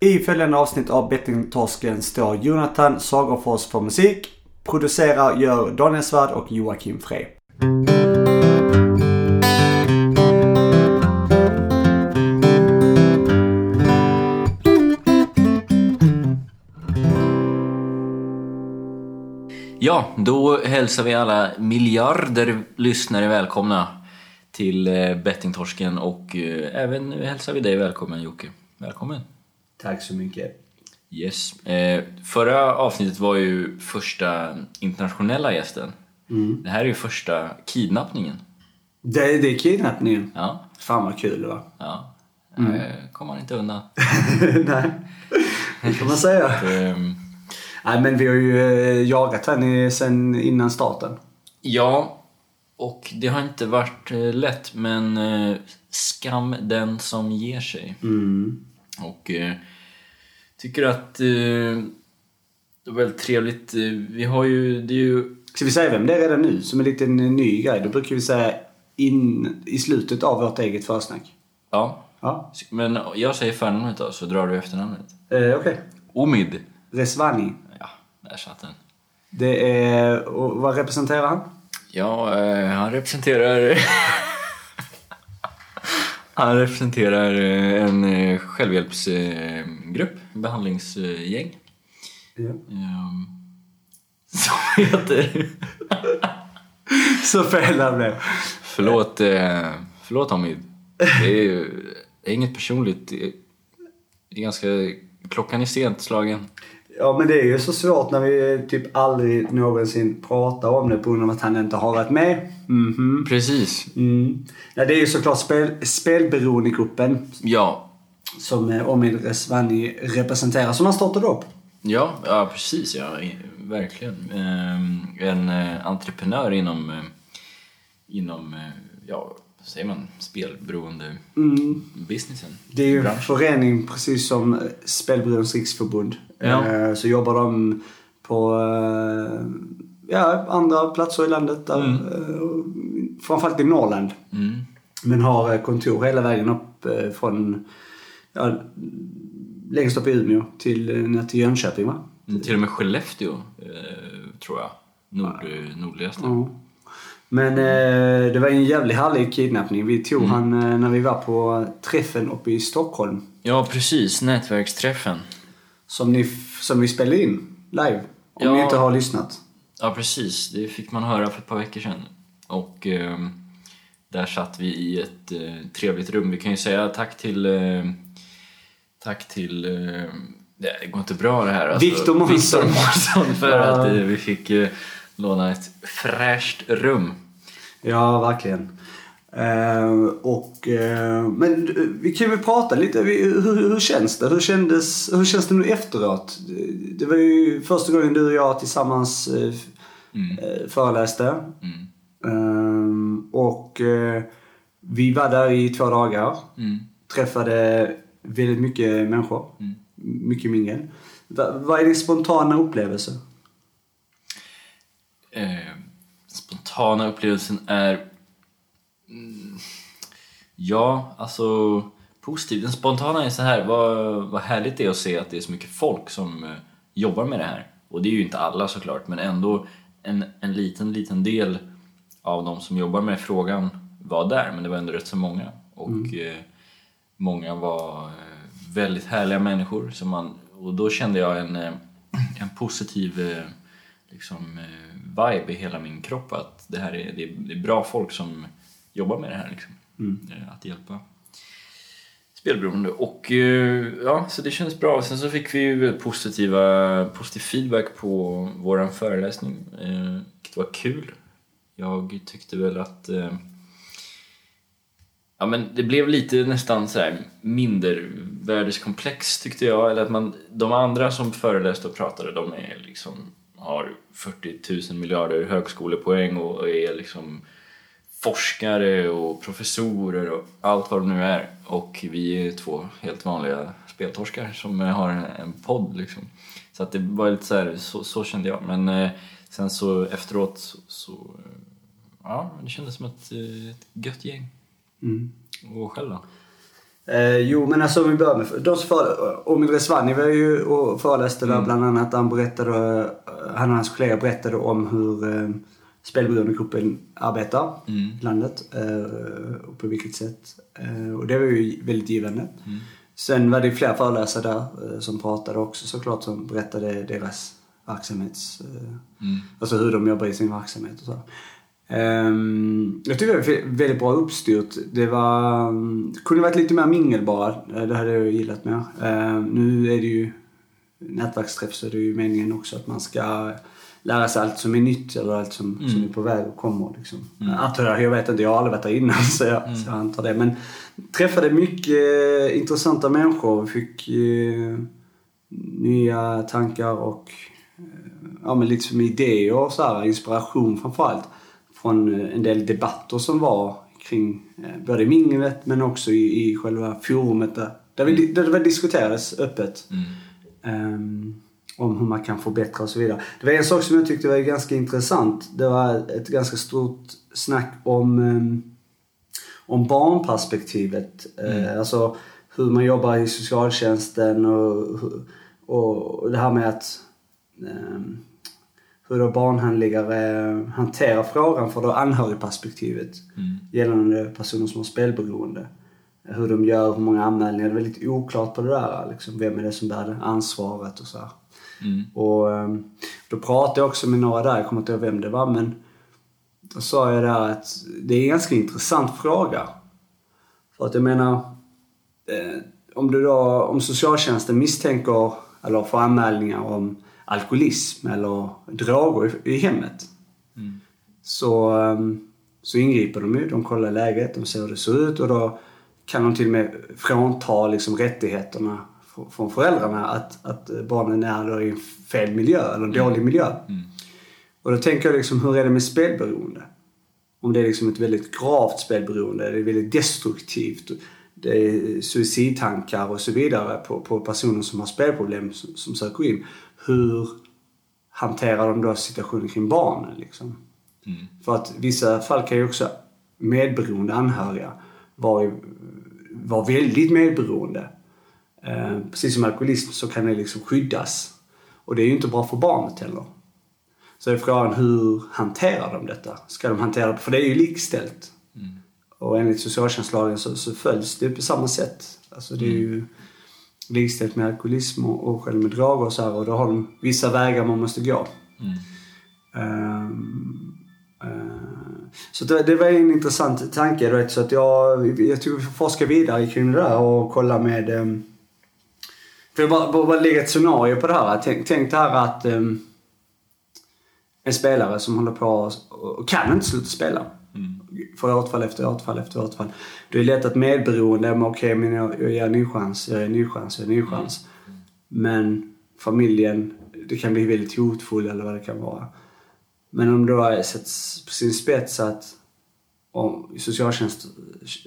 I följande avsnitt av Bettingtorsken står Jonathan Sagerfors för musik. Producerar gör Daniel Svärd och Joakim Frey. Ja, då hälsar vi alla miljarder lyssnare välkomna till eh, Bettingtorsken och eh, även hälsar vi dig välkommen Jocke. Välkommen! Tack så mycket. Yes. Eh, förra avsnittet var ju första internationella gästen. Det här är ju första kidnappningen. Det, det är kidnappningen. Ja, Fan vad kul det var. ja. Mm. kommer man inte undan. Nej, det kan man säga. Ehm, Nej men vi har ju eh, jagat henne sen innan starten. Ja, och det har inte varit eh, lätt, men eh, skam den som ger sig. Och eh, tycker att eh, det var väldigt trevligt. Eh, Vi har ju, det är ju, Ska vi säga vem det är redan nu? Som en liten ny grej. Då brukar vi säga in, i slutet av vårt eget försnack. ja. Ja. Men jag säger förnamnet då, så drar du efternamnet. Eh, Okej. Omid. Resvani. Ja, där satt den. Det är... Och vad representerar han? Ja, eh, han representerar... han representerar eh, en eh, självhjälpsgrupp, behandlingsgäng. Ehm, som heter... Så han blev. Förlåt, eh, förlåt Hamid. Det är, ju- det är inget personligt. Det är, det är ganska... Klockan är sent slagen. Ja men det är ju så svårt när vi typ aldrig någonsin pratar om det på grund av att han inte har varit med. Mhm. Precis. Mm. Ja, det är ju såklart spel, spelberoendegruppen Ja. Som eh, Omid Resvani representerar som han startade upp. Ja, ja precis. Ja, verkligen. Ehm, en eh, entreprenör inom, eh, inom ja, säger man, spelberoende businessen. Det är ju en förening precis som Spelberoendes riksförbund. Ja. Så jobbar de på ja, andra platser i landet. Där, eh, Framförallt i Norrland. Mm. Men har kontor hela vägen upp från ja, längst upp i Umeå till, eh, ner till Jönköping va? Till och med Skellefteå, eh, tror jag. Nord, eh, nordligaste. Ja. Men eh, det var en jävligt härlig kidnappning. Vi tog Mm. han eh, när vi var på träffen uppe i Stockholm. Ja, precis. Nätverksträffen. Som, ni, som vi spelade in live. Om Ja. ni inte har lyssnat. Ja, precis. Det fick man höra för ett par veckor sedan. Och ehm, där satt vi i ett eh, trevligt rum. Vi kan ju säga tack till... Tack till... Eh, det går inte bra det här. Alltså, Victor Månsson. För att eh, vi fick eh, låna ett fräscht rum. Ja, verkligen. Och, men vi kan ju prata lite. Vi, hur, hur känns det? Hur, kändes, hur känns det nu efteråt? Det, det var ju första gången du och jag tillsammans eh, föreläste. Mm. Eh, och vi var där i två dagar. Mm. Träffade väldigt mycket människor. Mycket mingel. Va, vad är din spontana upplevelse? Eh, spontana upplevelsen är... Mm, ja, alltså positiv. Den spontana är så här, vad, vad härligt det är att se att det är så mycket folk som eh, jobbar med det här. Och det är ju inte alla såklart, men ändå en, en liten, liten del av de som jobbar med frågan var där, men det var ändå rätt så många. Och eh, många var eh, väldigt härliga människor. Som man, och då kände jag en, eh, en positiv eh, liksom, vibe i hela min kropp. Att det här är, det är, det är bra folk som jobbar med det här. Liksom. Eh, Att hjälpa spelberoende. Och ja, så det kändes bra. Sen så fick vi ju positiva, positiv feedback på våran föreläsning. Vilket var kul. Jag tyckte väl att Ja men det blev lite nästan så här mindervärdeskomplex tyckte jag. Eller att man, de andra som föreläste och pratade de är liksom, har 40 000 miljarder högskolepoäng och är liksom forskare och professorer och allt vad de nu är. Och vi är två helt vanliga speltorskar som har en, podd liksom. Så att det var lite så här, så, så kände jag. Men eh, sen så efteråt så, så ja, det kändes som ett, eh, ett gött gäng. Mm. Och själv då? Eh, jo, men alltså om vi börjar med de som för, Omid Resvani var ju och föreläste där bland annat. Han berättade, han och hans kollega berättade om hur eh, spelberoendegruppen arbetar i landet eh, och på vilket sätt. Eh, och det var ju väldigt givande. Sen var det fler föreläsare där eh, som pratade också såklart som berättade deras verksamhets... Eh, Alltså hur de jobbar i sin verksamhet och så. Ehm, jag tycker det var väldigt bra uppstyrt. Det var, mm, kunde varit lite mer mingel bara. Eh, Det hade jag gillat mer. Ehm, nu är det ju nätverksträff så är det ju meningen också att man ska lära sig allt som är nytt eller allt som, som är på väg och kommer. Liksom. Antar jag, jag vet inte, jag har aldrig varit där innan så jag, så jag antar det. Men träffade mycket eh, intressanta människor. Fick eh, nya tankar och eh, ja, men lite som idéer och så här, inspiration framförallt. Från eh, en del debatter som var kring eh, både minglet men också i, i själva forumet där, där, vi, där det diskuterades öppet. Ehm, om hur man kan förbättra och så vidare. Det var en sak som jag tyckte var ganska intressant. Det var ett ganska stort snack om, ehm, om barnperspektivet. Eh, alltså hur man jobbar i socialtjänsten och, och det här med att ehm, hur då barnhandläggare hanterar frågan för då anhörigperspektivet gällande personer som har spelberoende. Hur de gör, hur många anmälningar. Det är väldigt oklart på det där. Liksom, vem är det som bär ansvaret och så här. Och ehm, då pratade jag också med några där, jag kommer inte ihåg vem det var men då sa jag där att det är en ganska intressant fråga. För att jag menar, eh, om du då, om socialtjänsten misstänker eller får anmälningar om alkoholism eller droger i, i hemmet. Så, ehm, så ingriper de ju. De kollar läget, de ser hur det ser ut och då kan de till och med frånta liksom rättigheterna fr- från föräldrarna att, att barnen är i en fel miljö eller en dålig miljö. Och då tänker jag liksom, hur är det med spelberoende? Om det är liksom ett väldigt gravt spelberoende, det är väldigt destruktivt. Det är suicidtankar och så vidare på, på personer som har spelproblem som, som söker in. Hur hanterar de då situationen kring barnen liksom? För att vissa fall kan ju också medberoende anhöriga vara, vara väldigt medberoende. Eh, precis som alkoholism så kan det liksom skyddas. Och det är ju inte bra för barnet heller. Så är frågan hur hanterar de detta? Ska de hantera det? För det är ju likställt. Och enligt socialtjänstlagen så, så följs det på samma sätt. Alltså det är ju likställt med alkoholism och, och själv med droger och så här. Och då har de vissa vägar man måste gå. Ehm, eh, så det, det var en intressant tanke. Vet, så att jag, jag tycker vi får forska vidare kring det där och kolla med... Um, för jag bara, bara, bara lägga ett scenario på det här. Tänk, tänk det här att um, en spelare som håller på och, och kan inte sluta spela. Får återfall efter återfall efter återfall. Det är lätt att medberoende, men okej, men jag, jag ger en ny chans, jag ger en ny chans, jag ger en ny chans. Men familjen, det kan bli väldigt hotfull eller vad det kan vara. Men om det då sätts på sin spets att om socialtjänst,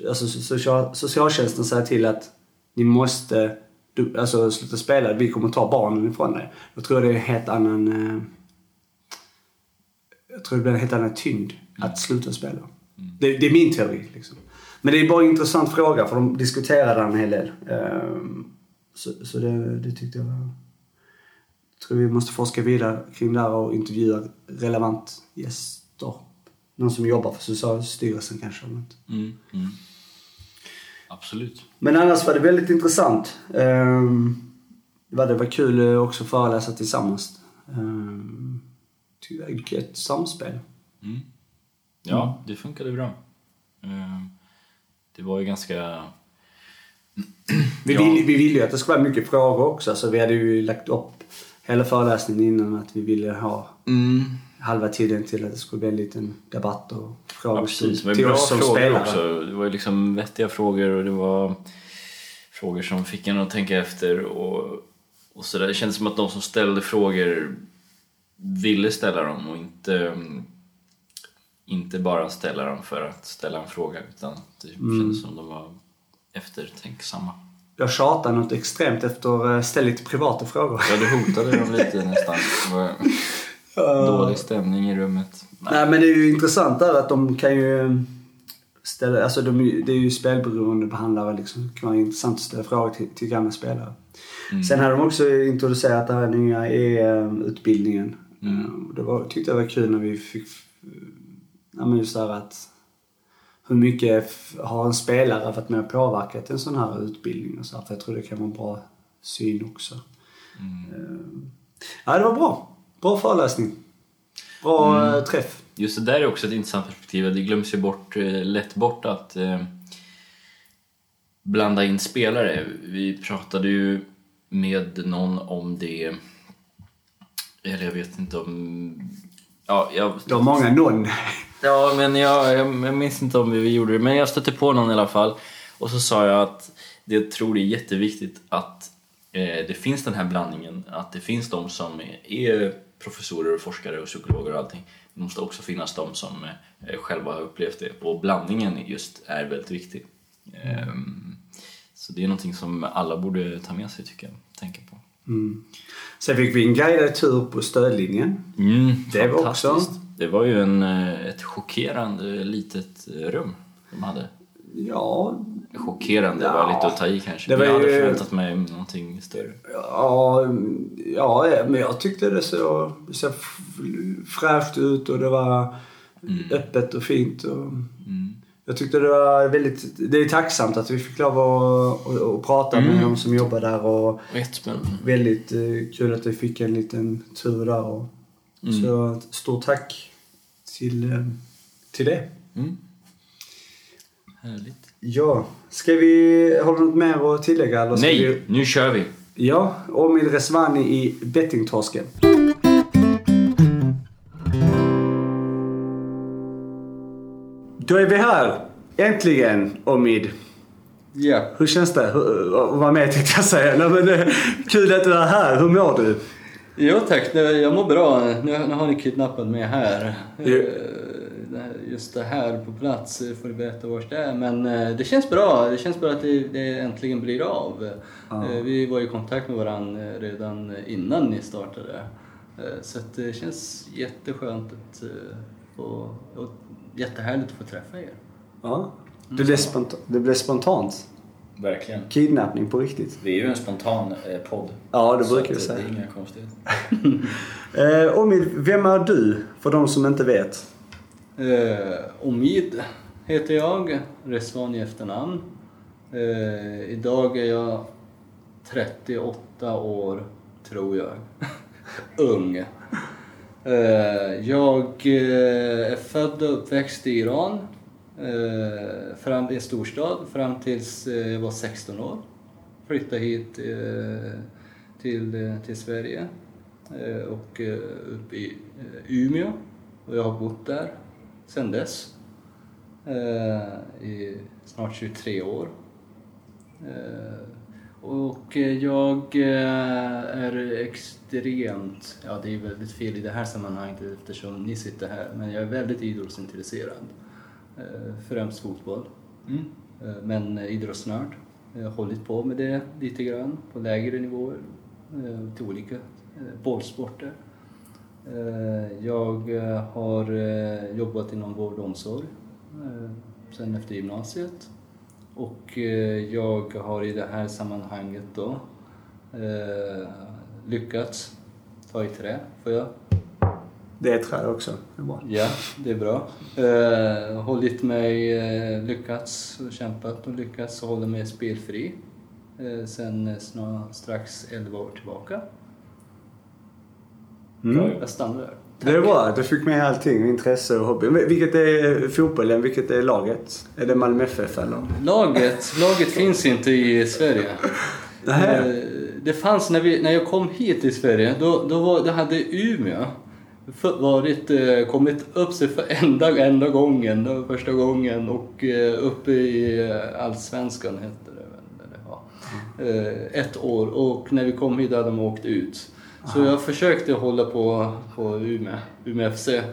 alltså social, socialtjänsten säger till att ni måste du, alltså, sluta spela, vi kommer ta barnen ifrån dig. Då tror jag det är en helt annan... Eh, jag tror det blir en helt annan tyngd att sluta spela. Det, det är min teori. Liksom. Men det är bara en intressant fråga för de diskuterade den en hel del. Ehm, så så det, det tyckte jag var... Jag tror vi måste forska vidare kring det här och intervjua relevant gäster. Någon som jobbar för Socialstyrelsen kanske. Eller något. Mm, mm. Absolut. Men annars var det väldigt intressant. Um, det var, det var kul också att föreläsa tillsammans. Det var ett samspel. Ja, det funkade bra. Eh, Det var ju ganska... Vi, Ja. ville, vi ville ju att det skulle vara mycket frågor också. Så vi hade ju lagt upp hela föreläsningen innan att vi ville ha halva tiden till att det skulle bli en liten debatt och Ja, precis. Var ju till bra oss som frågor spelare. också. Det var ju liksom vettiga frågor och det var frågor som fick en att tänka efter och, och så där. Det kändes som att de som ställde frågor ville ställa dem och inte, mm, inte bara ställa dem för att ställa en fråga utan det Mm. kändes som de var eftertänksamma. Jag tjatade något extremt efter uh, ställ lite privata frågor. Ja, du hotade dem lite nästan. Dålig stämning i rummet. Nej men det är ju intressant där att de kan ju... ställa, alltså de, det är ju spelberoende behandlare liksom. Det kan vara intressant att ställa frågor till, till gamla spelare. Sen hade de också introducerat den här nya E-utbildningen. Mm. Det var, tyckte jag var kul när vi fick, ja men just det här att hur mycket har en spelare varit med och påverkat en sån här utbildning och så här, För jag tror det kan vara en bra syn också. Eh, Ja, det var bra. Bra föreläsning. Bra eh, träff. Just det där är också ett intressant perspektiv. Det glöms ju bort, eh, lätt bort att eh, blanda in spelare. Vi pratade ju med någon om det, eller jag vet inte om... Ja, jag, Det var många någon. Ja, men jag, jag, jag minns inte om vi gjorde det, men jag stötte på någon i alla fall. Och så sa jag att jag tror det är jätteviktigt att eh, det finns den här blandningen, att det finns de som är, professorer och forskare och psykologer och allting. Det måste också finnas de som eh, själva har upplevt det och blandningen just är väldigt viktig. Ehm, så det är någonting som alla borde ta med sig tycker jag, tänka på. Sen fick vi en guidad tur på stödlinjen. Mm, Det var också- Det var ju en, eh, ett chockerande litet rum de hade. Ja, Chockerande Ja. var lite att ta i kanske. Det var jag hade ju- förväntat mig någonting större. ja, ja, men jag tyckte det såg så fräscht ut och det var öppet och fint. Och Jag tyckte det var väldigt, det är tacksamt att vi fick lov att, att, att prata med de som jobbar där och väldigt eh, kul att vi fick en liten tur där. Och, Så stort tack till, eh, till det. Mm. Härligt. Ja, ska vi, har du något mer att tillägga? Eller Nej, Vi, nu kör vi! ja, Omid Resvani i bettingtorsken. Då är vi här, äntligen Omid. Ja. Hur känns det att vara med tänkte jag säga. Nej, men, kul att du är här. Hur mår du? Jo tack, jag mår bra. Nu, har ni kidnappat mig här. Ja. Eh, Just det här på plats eh, får du berätta var det är. Men eh, det känns bra. Det känns bra att det, det äntligen blir av. Ja. Eh, Vi var i kontakt med varandra redan innan ni startade. Så det känns jätteskönt att få, jättehärligt att få träffa er. Ja. Det blev, sponta- det blev spontant. Verkligen. Kidnappning på riktigt. Vi är ju en spontan eh, podd. Ja, det brukar vi eh, säga. Det är inga konstigheter. Eh, Omid, vem är du? För de som inte vet. Eh, Omid heter jag, Resvan i efternamn. Eh, idag är jag 38 år, tror jag. Ung. Eh, jag eh, är född och uppväxt i Iran, eh, fram, i en storstad, fram tills jag var 16 år. Flyttade hit till, till Sverige och upp i Umeå. Och jag har bott där sedan dess. I snart 23 år. Och eh, jag eh, är extremt, ja det är väldigt fel i det här sammanhanget eftersom ni sitter här, men jag är väldigt idrottsintresserad. Eh, Främst fotboll. Eh, Men idrottsnörd. Jag har hållit på med det lite grann på lägre nivåer till olika bollsporter. Jag har jobbat inom vård och omsorg sen efter gymnasiet. Och eh, jag har i det här sammanhanget då eh, lyckats ta i trä, får jag Det är trä också. Det är bra. Ja, det är bra. Eh, hållit mig, eh, lyckats och kämpat och lyckats hålla mig spelfri eh, sen snar, strax 11 år tillbaka. Mm. Jag stannar där. Det är bra. Du fick med allting. Intresse och hobby. Vilket är fotbollen? Vilket är laget? Är det Malmö FF eller? Laget, laget finns inte i Sverige. Nähä. Eh, Det fanns när, vi, när jag kom hit till Sverige, då, då, var, då hade Umeå varit, eh, kommit upp sig för enda, enda gången, det första gången och eh, uppe i Allsvenskan hette det väl. Ja. Ett år och när vi kom hit hade de åkt ut. Så jag försökte hålla på, på Umeå, Umeå FC. Eh,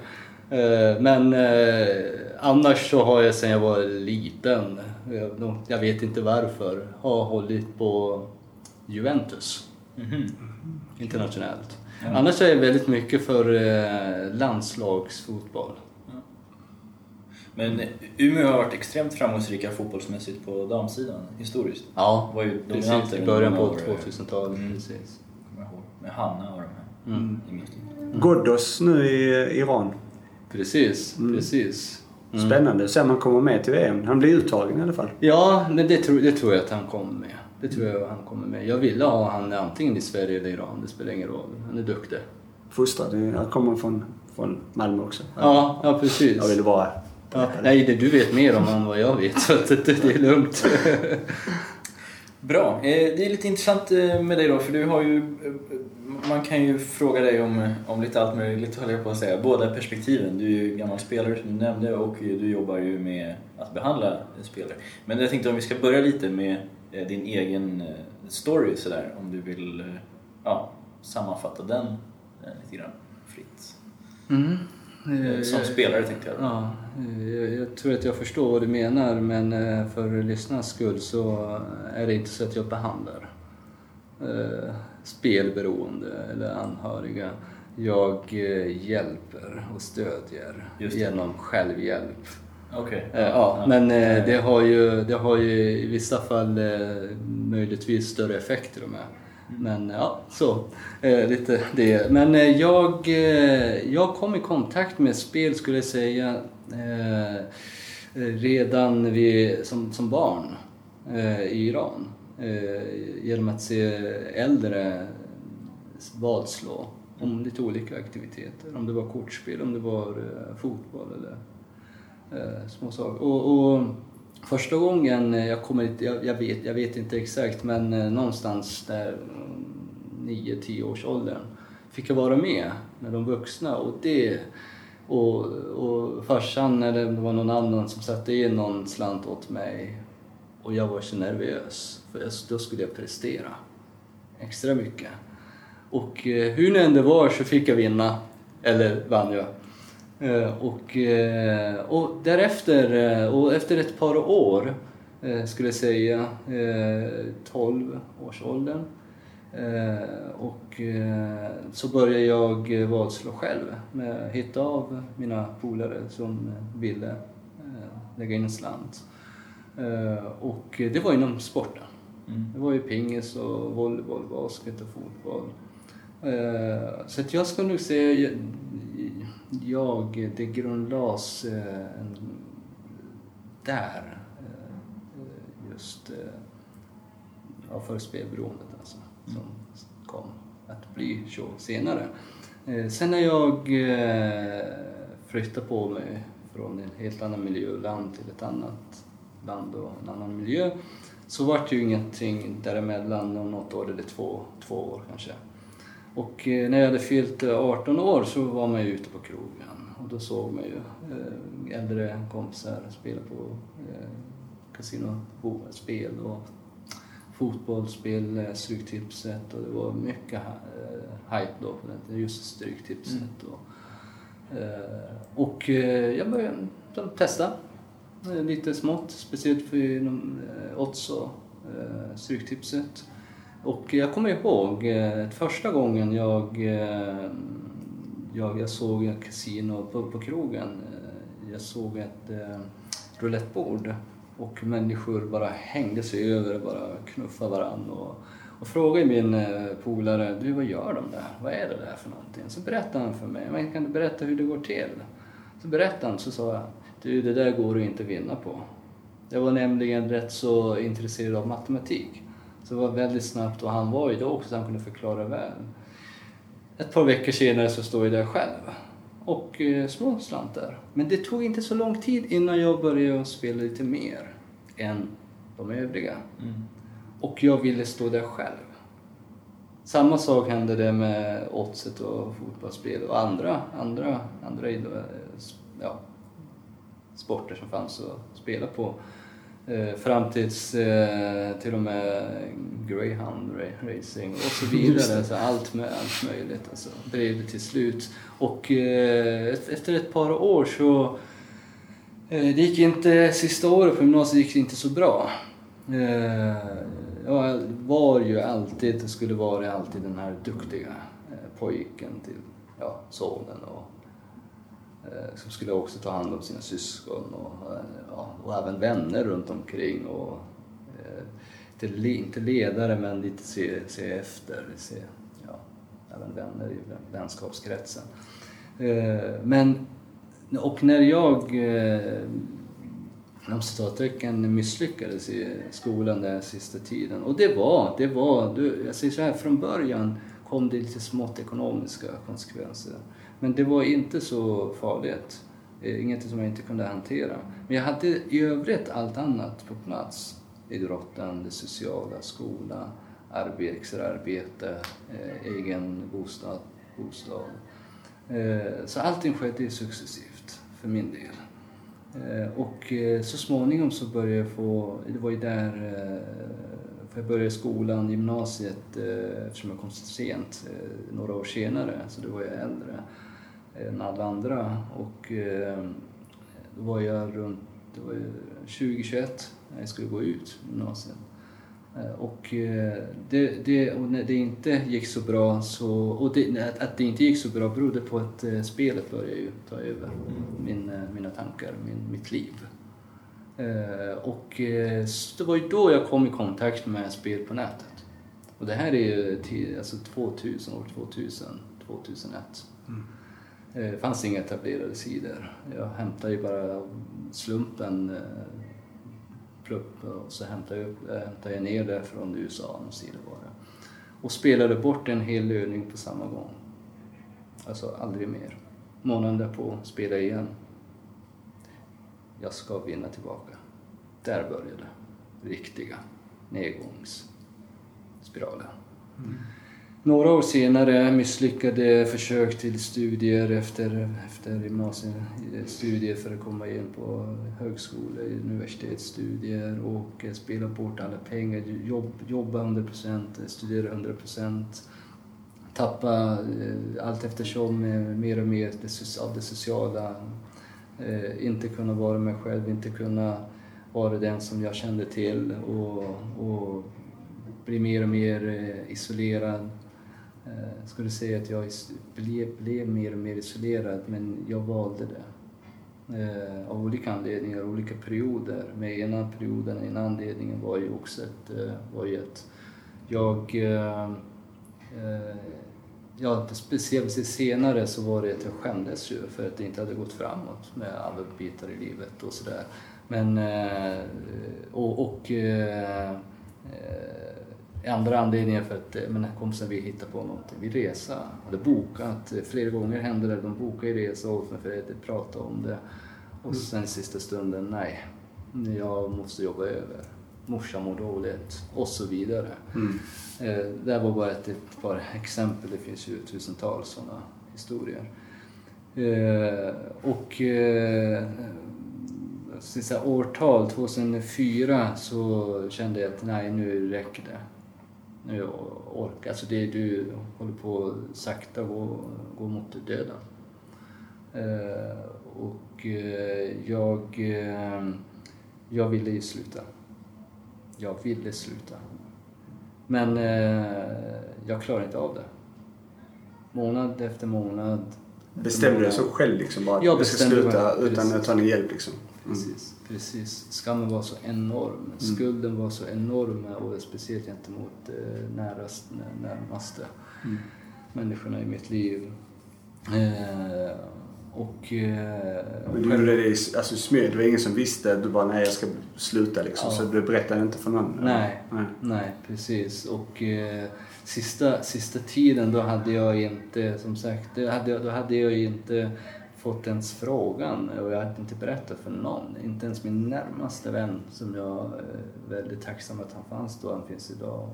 Men eh, annars så har jag sedan jag var liten, jag, vet inte varför, har hållit på Juventus internationellt. Annars är jag väldigt mycket för eh, landslagsfotboll. Men Umeå har varit extremt framgångsrika fotbollsmässigt på damsidan historiskt. Ja, Var ju precis. I början på många år. 2000-talet. Mm. Precis. Kommer jag ihåg. Med Hanna och de här. Mm. I minst. Ghoddos nu i Iran. Precis, Mm. precis. Mm. Spännande att se om han kommer med till VM. Han blir uttagen i alla fall. Ja, det tror, det tror jag att han kommer med. Det tror jag han kommer med. Jag ville ha han antingen i Sverige eller Iran, det spelar ingen roll. Han är duktig. Fostrad. Han kommer från, från Malmö också. Ja, ja precis. Jag ville bara... Ja, nej, det, du vet mer om han än vad jag vet, så att det, det är lugnt. Bra. Eh, det är lite intressant eh, med dig då, för du har ju... Eh, man kan ju fråga dig om, om lite allt möjligt, höll jag på att säga. Båda perspektiven. Du är ju gammal spelare som du nämnde och du jobbar ju med att behandla spelare. Men jag tänkte om vi ska börja lite med din egen eh, story sådär, om du vill ja, sammanfatta den lite grann fritt. Mm. Eh, Som spelare tänkte jag. Ja, eh, jag, tror att jag förstår vad du menar men eh, för lyssnarnas skull så är det inte så att jag behandlar eh, spelberoende eller anhöriga. Jag hjälper och stödjer genom självhjälp. Eh, Ja, men det har ju, det har ju i vissa fall möjligtvis större effekter med. Mm. Men ja, så. Eh, lite det. Men eh, jag, eh, jag kom i kontakt med spel skulle jag säga eh, redan vid, som, som barn eh, i Iran. Eh, genom att se äldre vadslå om lite olika aktiviteter. Om det var kortspel, om det var eh, fotboll eller eh, små saker. Och, och första gången, eh, jag kommer jag, jag, vet, jag vet inte exakt, men eh, någonstans där mm, 9-10 års åldern fick jag vara med med de vuxna och det och, och farsan eller det var någon annan som satte in någon slant åt mig och jag var så nervös för jag, då skulle jag prestera extra mycket. Och eh, hur det än det var så fick jag vinna, eller vann jag. Eh, och, eh, och därefter, eh, och efter ett par år, skulle jag säga, eh, 12 års åldern, och så började jag vadslå själv, med, hitta av mina polare som ville lägga in en slant. Och det var inom sporten. Mm. Det var ju pingis och volleyboll, basket och fotboll. Så jag skulle nog säga, jag, det grundlades eh, en, där, eh, just eh, ja, för spelberoendet alltså, som kom att bli så senare. Eh, Sen när jag eh, flyttade på mig från en helt annan miljö, land till ett annat land och en annan miljö, så var det ju ingenting däremellan, något år eller två, två år kanske. Och eh, när jag hade fyllt eh, 18 år så var man ju ute på krogen och då såg man ju eh, äldre kompisar spela på eh, kasinospel och fotbollsspel, eh, Stryktipset och det var mycket eh, hype då på den just Stryktipset. Och, eh, och eh, jag började testa eh, lite smått, speciellt för eh, odds och eh, Stryktipset. Och jag kommer ihåg eh, första gången jag, eh, jag, jag såg ett kasino på, på krogen. Eh, jag såg ett eh, roulettebord och människor bara hängde sig över och bara knuffade varandra. Och, och frågade min eh, polare, du vad gör de där? Vad är det där för någonting? Så berättade han för mig, men kan du berätta hur det går till? Så berättade han, så sa jag, du det där går du inte att vinna på. Jag var nämligen rätt så intresserad av matematik. Så det var väldigt snabbt och han var ju då också så han kunde förklara väl. Ett par veckor senare så står jag där själv och eh, små slantar. Men det tog inte så lång tid innan jag började spela lite mer än de övriga. Mm. Och jag ville stå där själv. Samma sak hände det med oddset och fotbollsspel och andra, andra, andra idol- ja, sporter som fanns att spela på. Eh, fram tills eh, till och med greyhound ra- racing och så vidare. Så allt, med, allt möjligt alltså, blev det till slut. Och eh, efter ett par år så det gick inte, sista året på gymnasiet gick det inte så bra. Jag var ju alltid, skulle vara alltid den här duktiga pojken till ja, sonen och Eh, som skulle också ta hand om sina syskon och, eh, ja, och även vänner runt omkring. Och, eh, inte, inte ledare men lite se, se efter, se, ja, även vänner i vänskapskretsen. Men, och när jag inom citattecken misslyckades i skolan den sista tiden. Och det var, det var, du, jag säger så här, från början kom det lite smått ekonomiska konsekvenser. Men det var inte så farligt. Eh, Inget som jag inte kunde hantera. Men jag hade i övrigt allt annat på plats. Idrotten, det sociala, skola, arbete, eh, egen bostad, bostad. Eh, så allting skedde successivt för min del. Och så småningom så började jag få, det var ju där, för jag började skolan, gymnasiet, eftersom jag kom så sent, några år senare, så då var jag äldre Eh, än alla andra. Och eh, då var jag runt, det var 2021 när jag skulle gå ut gymnasiet. Eh, och det, det, och när det inte gick så bra så, och det, att, det inte gick så bra berodde på att spelet började ju ta över min, mina tankar, min, mitt liv. Och det var ju då jag kom i kontakt med spel på nätet. Och det här är ju till, alltså 2000, år 2000, 2001. Mm. Eh, det fanns inga etablerade sidor. Jag hämtade ju bara slumpen eh, plupp och så hämtade jag, upp, eh, hämtade jag ner det från USA, någon sida. Och spelade bort en hel övning på samma gång. Alltså aldrig mer. Månaden därpå, spela igen. Jag ska vinna tillbaka. Där började riktiga nedgångsspiralen. Mm. Några år senare misslyckade försök till studier efter, efter gymnasiestudier för att komma in på högskola, universitetsstudier och spela bort alla pengar, jobb, jobba 100%, studera 100%, tappa eh, allt eftersom eh, mer och mer av det sociala, eh, inte kunna vara mig själv, inte kunna vara den som jag kände till och, och bli mer och mer isolerad. Jag skulle säga att jag blev, blev mer och mer isolerad men jag valde det. Eh, av olika anledningar, olika perioder. Men ena perioden, ena anledningen var ju också att, eh, var ju att jag eh, eh Ja, speciellt senare så var det att jag skämdes ju för att det inte hade gått framåt med alla bitar i livet och sådär. Men, eh, och, och eh, eh, andra anledningar för att eh, men kompisen vi hittade på någonting. Vi resa, hade bokat, eh, flera gånger hände det, de bokade resa åt mig för att prata om det. Och sen i sista stunden, nej, jag måste jobba över. Morsan mår dåligt och så vidare. Eh, det här var bara ett, ett par exempel, det finns ju tusentals sådana historier. Och sista årtal, 2004, så kände jag att nej, nu räcker det. Nu orkar Alltså det du håller på sakta gå, gå mot döden. Eh, och eh, jag, eh, jag ville ju sluta. Jag ville sluta. Men eh, jag klarar inte av det. Månad efter månad. Bestämde du månad. så själv liksom bara Jag du ska bestämde sluta mig, utan att ta någon hjälp liksom? Precis, precis. Skammen var så enorm. Skulden var så enorm och speciellt gentemot eh, närast, närmaste människorna i mitt liv. Eh, och... Eh, Men du gjorde det i alltså, smyg, det var ingen som visste, du bara nej jag ska sluta liksom. Ja. Så du berättade inte för någon? Nej, nej. nej precis. Och eh, sista, sista tiden då hade jag inte, som sagt, då hade, jag- då hade jag inte fått ens frågan och jag hade inte berättat för någon. Inte ens min närmaste vän som jag är väldigt tacksam att han fanns då, han finns idag.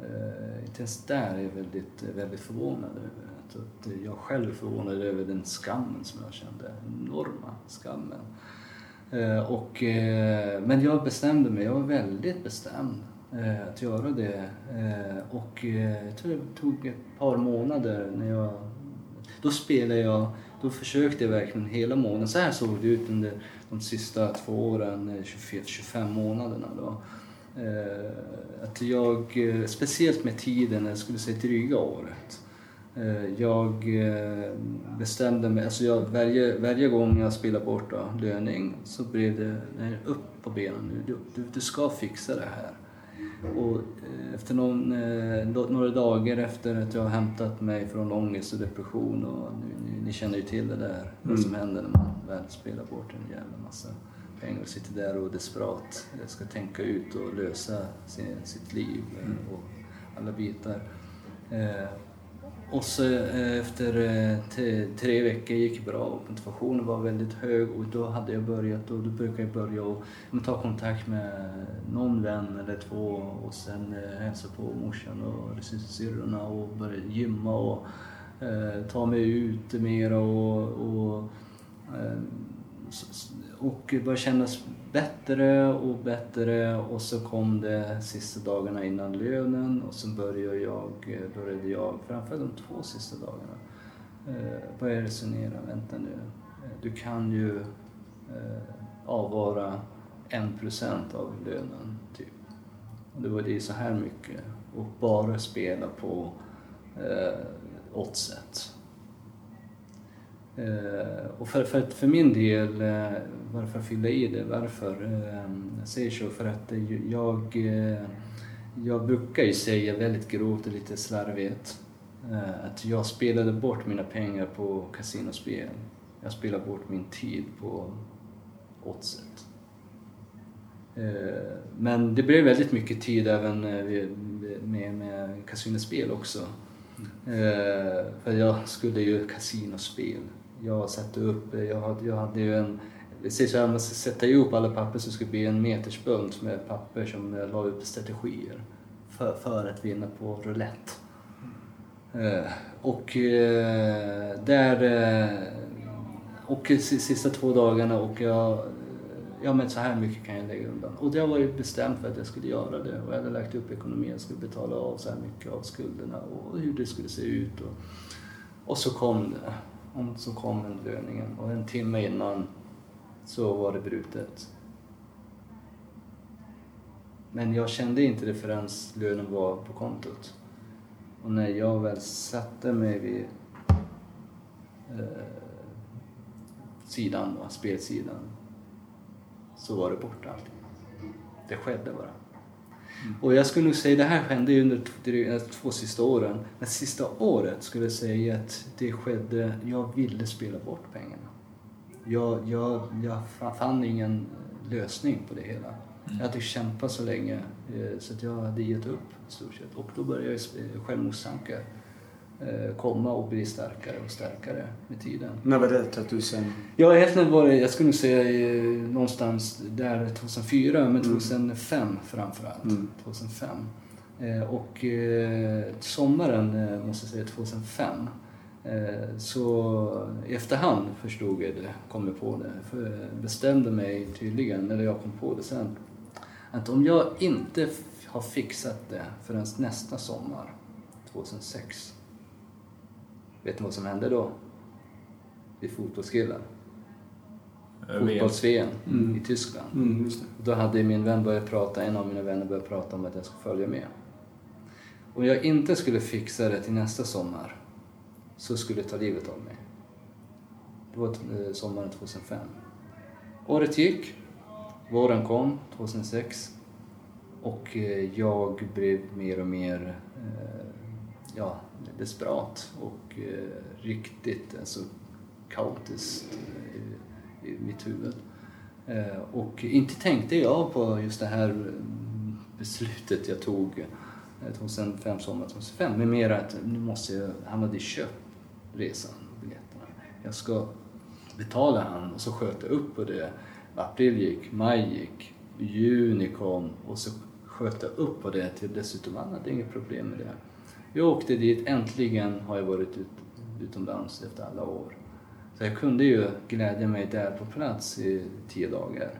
Eh, inte ens där är jag väldigt, eh, väldigt förvånad över. Att, att jag själv är förvånad över den skammen som jag kände, enorma skammen. Eh, och, eh, men jag bestämde mig, jag var väldigt bestämd eh, att göra det. Eh, och eh, jag tror det tog ett par månader när jag... Då spelade jag, då försökte jag verkligen hela månaden. Så här såg det ut under de sista två åren, eh, 24, 25 månaderna då. Eh, att jag, eh, speciellt med tiden, jag skulle säga dryga året, Jag bestämde mig, alltså jag, varje, varje gång jag spelade bort då, löning så blev det nej, upp på benen nu. Du, du, du ska fixa det här. Och eh, efter någon, eh, några dagar efter att jag har hämtat mig från ångest och depression och ni, ni, ni känner ju till det där, vad som händer när man väl spelar bort en jävla massa pengar och sitter där och desperat eh, ska tänka ut och lösa sin, sitt liv eh, och alla bitar. Och så eh, efter eh, tre veckor gick det bra och motivationen var väldigt hög och då hade jag börjat och då brukar jag börja och ta kontakt med någon vän eller två och sen eh, hälsa på morsan och syrrorna och börja gymma och eh, ta mig ut mera och, och eh, och det och började kännas bättre och bättre och så kom det sista dagarna innan lönen och så började jag, började jag framförallt de två sista dagarna, börja började resonera, vänta nu, eh, du kan ju eh, avvara en procent av lönen typ. Och det var det så här mycket och bara spela på eh, oddset. Eh, och för, för, för min del, eh, varför jag fylla i det, varför eh, jag säger så, för att jag, eh, jag brukar ju säga väldigt grovt och lite slarvigt att jag spelade bort mina pengar på kasinospel. Jag spelade bort min tid på oddset. Men det blev väldigt mycket tid även med, med kasinospel också. Eh, För jag skulle ju kasinospel. Jag satte upp, jag hade, jag hade ju en, det sägs så här, sätta ihop alla papper så skulle det bli en metersbunt med papper som jag la upp strategier för, för att vinna på roulette. Eh, Och eh, där... eh, Och sista två dagarna och jag... Ja men så här mycket kan jag lägga undan. Och det var ju bestämt för att jag skulle göra det. Och jag hade lagt upp ekonomin, jag skulle betala av så här mycket av skulderna och hur det skulle se ut. Och, och så kom det. Och så kom den löningen. Och en timme innan så var det brutet. Men jag kände inte det förrän lönen var på kontot. Och när jag väl satte mig vid eh, sidan, då, spelsidan, så var det borta allting. Det skedde bara. Och jag skulle nog säga, det här hände ju under de två sista åren. Men sista året skulle jag säga att det skedde, jag ville spela bort pengarna. Jag, jag, jag fa- fann ingen lösning på det hela. Jag hade kämpat så länge eh, så att jag hade gett upp i stort sett. Och då började jag sp- självmordstankar eh, komma och bli starkare och starkare med tiden. När var det att du sen... Ja, egentligen var det, jag skulle säga eh, någonstans där 2004, men 2005 framförallt. Mm. 2005. Eh, och eh, sommaren, eh, måste jag säga, 2005 eh, så i efterhand förstod jag det, kom jag på det, för bestämde mig tydligen, eller jag kom på det sen, att om jag inte har fixat det förrän nästa sommar, 2006, vet ni vad som hände då? Vi fotbollskillar. Jag vet. Fotbolls-VM i Tyskland. Mm, just det. Då hade min vän börjat prata, en av mina vänner börjat prata om att jag skulle följa med. Om jag inte skulle fixa det till nästa sommar så skulle det ta livet av mig. Det var eh, sommaren 2005. Året gick, våren kom 2006 och eh, jag blev mer och mer eh, ja, desperat och eh, riktigt alltså, kaotiskt i, i mitt huvud. Eh, Och inte tänkte jag på just det här mm, beslutet jag tog 2005, sommar 2005. Men mer att nu måste jag, han hade köpt resan, biljetterna. Jag ska betala han och så sköt jag upp på det. April gick, maj gick, juni kom och så sköt jag upp på det till dessutom han hade inget problem med det. Jag åkte dit, äntligen har jag varit ut, utomlands efter alla år. Så jag kunde ju glädja mig där på plats i tio dagar.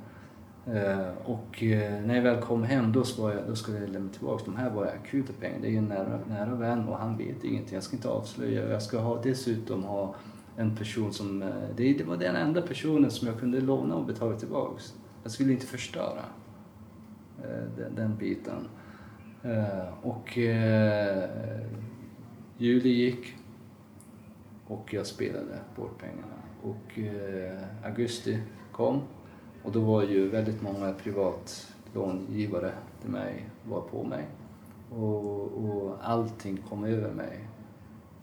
Eh, och eh, när jag väl kom hem då, jag, då skulle jag lämna tillbaka. De här var akuta pengar. Det är ju en nära, nära vän och han vet ingenting. Jag ska inte avslöja. Jag ska ha, dessutom ha en person som... Eh, det, det var den enda personen som jag kunde låna och betala tillbaks. Jag skulle inte förstöra den, den biten. Eh, och eh, juli gick, och jag spelade bort pengarna. Och eh, augusti kom och då var ju väldigt många privatlångivare till mig var på mig. Och, och allting kom över mig.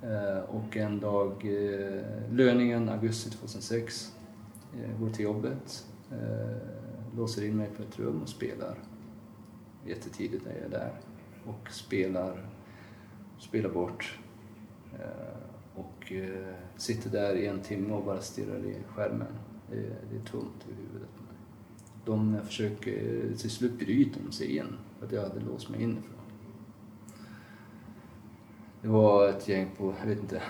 Eh, och en dag, eh, löningen augusti 2006, eh, går till jobbet, eh, låser in mig på ett rum och spelar. Jättetidigt när jag är där. Och spelar, spelar bort. Eh, och eh, sitter där i en timme och bara stirrar i skärmen. Det, det är tomt i huvudet på mig. De försöker, eh, till slut bryter de sig in för att jag hade låst mig inifrån. Det var ett gäng på, jag vet inte,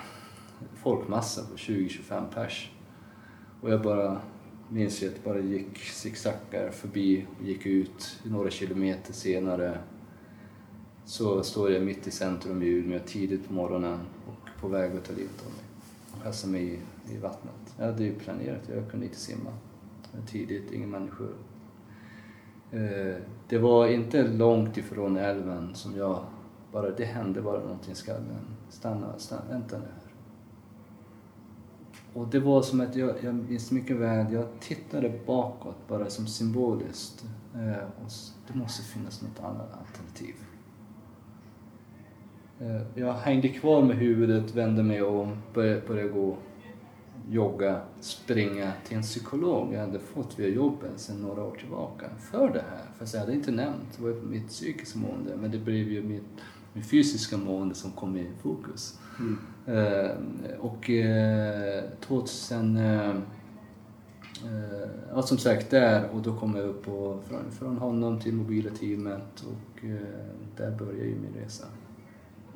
folkmassa på 20-25 pers. Och jag bara minns jag att jag bara gick zigzaggar förbi och gick ut några kilometer senare. Så står jag mitt i centrum i Umeå tidigt på morgonen och på väg att ta livet av mig. Kasta mig i, i vattnet. Jag hade ju planerat, jag kunde inte simma. Tidigt, inga människor. Eh, det var inte långt ifrån älven som jag bara, det hände bara någonting i skallen. Stanna, stanna, vänta nu här. Och det var som att jag, jag minns mycket väl, jag tittade bakåt bara som symboliskt. Eh, och det måste finnas något annat alternativ. Eh, jag hängde kvar med huvudet, vände mig om, började, började gå, jogga, springa till en psykolog. Jag hade fått via jobbet sedan några år tillbaka för det här. Fast jag hade inte nämnt, det var mitt psykiska mående, men det blev ju mitt, mitt fysiska mående som kom i fokus. Eh, och eh, 2000... Eh, eh, ja, som sagt, där. Och då kom jag upp på, från, från honom till mobila teamet och eh, där började ju min resa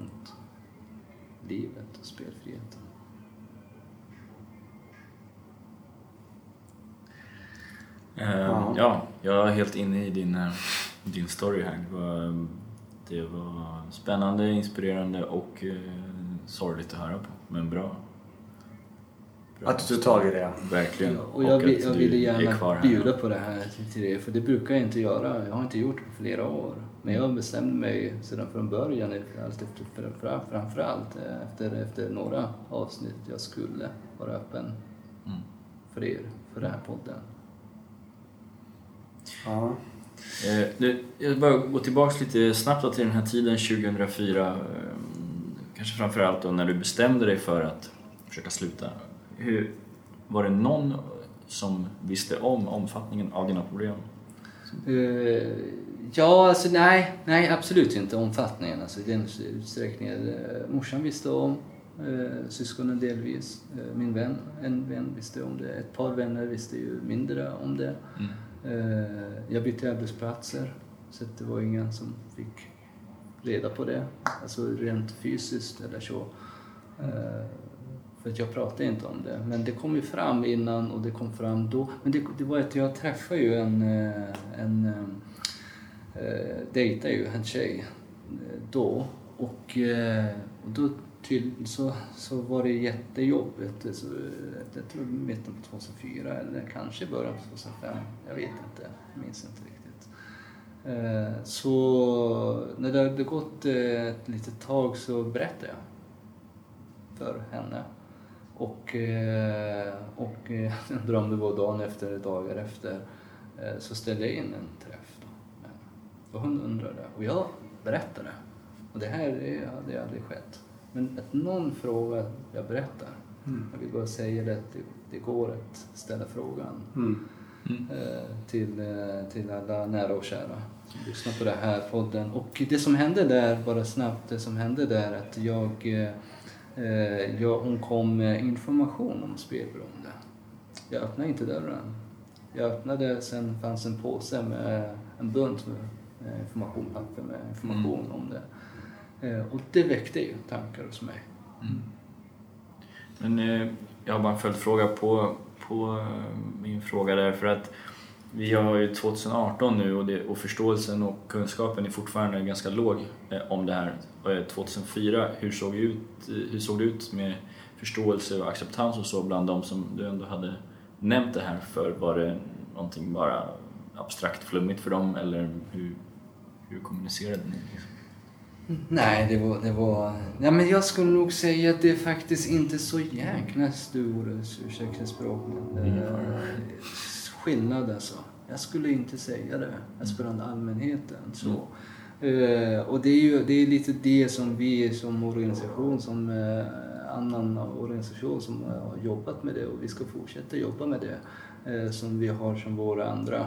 mot livet och spelfriheten. Eh, Ja. ja, jag är helt inne i din, eh, din story här. Det var, det var spännande, inspirerande och eh, sorgligt att höra på. Men bra. bra. Att du tog tag i det. Verkligen. Och jag, att vill, jag du ville är gärna kvar här. bjuda på det här till, till det, för det brukar jag inte göra. Jag har inte gjort det på flera år. Men jag bestämde mig sedan från början, allt efter, framför- framförallt eh, efter, efter några avsnitt, jag skulle vara öppen Mm. för er, för den här podden. Ja. Eh, du, jag bara gå tillbaka lite snabbt till den här tiden 2004. Eh, kanske framförallt då när du bestämde dig för att försöka sluta. Hur, var det någon som visste om omfattningen av dina problem? Eh, ja, alltså nej, nej absolut inte omfattningen. Alltså, den utsträckningen. Eh, morsan visste om, eh, syskonen delvis. Eh, min vän, en vän visste om det. Ett par vänner visste ju mindre om det. Mm. Eh, jag bytte arbetsplatser, så att det var ingen som fick reda på det. Alltså rent fysiskt eller så. Eh, för att jag pratade inte om det. Men det kom ju fram innan och det kom fram då. Men det, det var att jag träffade ju en, eh, en eh, dejtade ju en tjej eh, då. Och, eh, och då till, så, så var det jättejobbigt. Så, eh, jag tror mitten på 2004 eller kanske början på 2005. Jag vet inte, jag minns inte riktigt. Eh, Så när det hade gått eh, ett litet tag så berättade jag för henne. Och, eh, och jag drömde både var dagen efter och dagar efter så ställde jag in en träff. Och hon undrade och jag berättade. Och det här är- hade aldrig skett. Men att någon frågar, jag berättar. Jag vill bara säga det att det, det går att ställa frågan Mm. eh, till, eh, till alla nära och kära som lyssnar på den här podden. Och det som hände där, bara snabbt, det som hände där att jag, eh, jag hon kom med information om spelberoende. Jag öppnade inte dörren. Jag öppnade, sen fanns en påse med en bunt med information, papper med information om det. Eh, och det väckte ju tankar hos mig. Men eh, jag har bara en följdfråga på, på eh, min fråga där för att vi har ju 2018 nu och, det, och förståelsen och kunskapen är fortfarande ganska låg eh, om det här. Och, eh, 2004, hur såg, det ut, eh, hur såg det ut med förståelse och acceptans och så bland de som du ändå hade nämnt det här för? Var det någonting bara abstrakt flummigt för dem eller hur, hur kommunicerade ni? Liksom? Nej, det var... Det var ja, men jag skulle nog säga att det är faktiskt inte så jäkla stor, ursäkta språket, eh, skillnad alltså. Jag skulle inte säga det, alltså bland allmänheten. Så. Eh, och det är ju det är lite det som vi som organisation, som eh, annan organisation som har jobbat med det och vi ska fortsätta jobba med det. Som vi har som våra andra,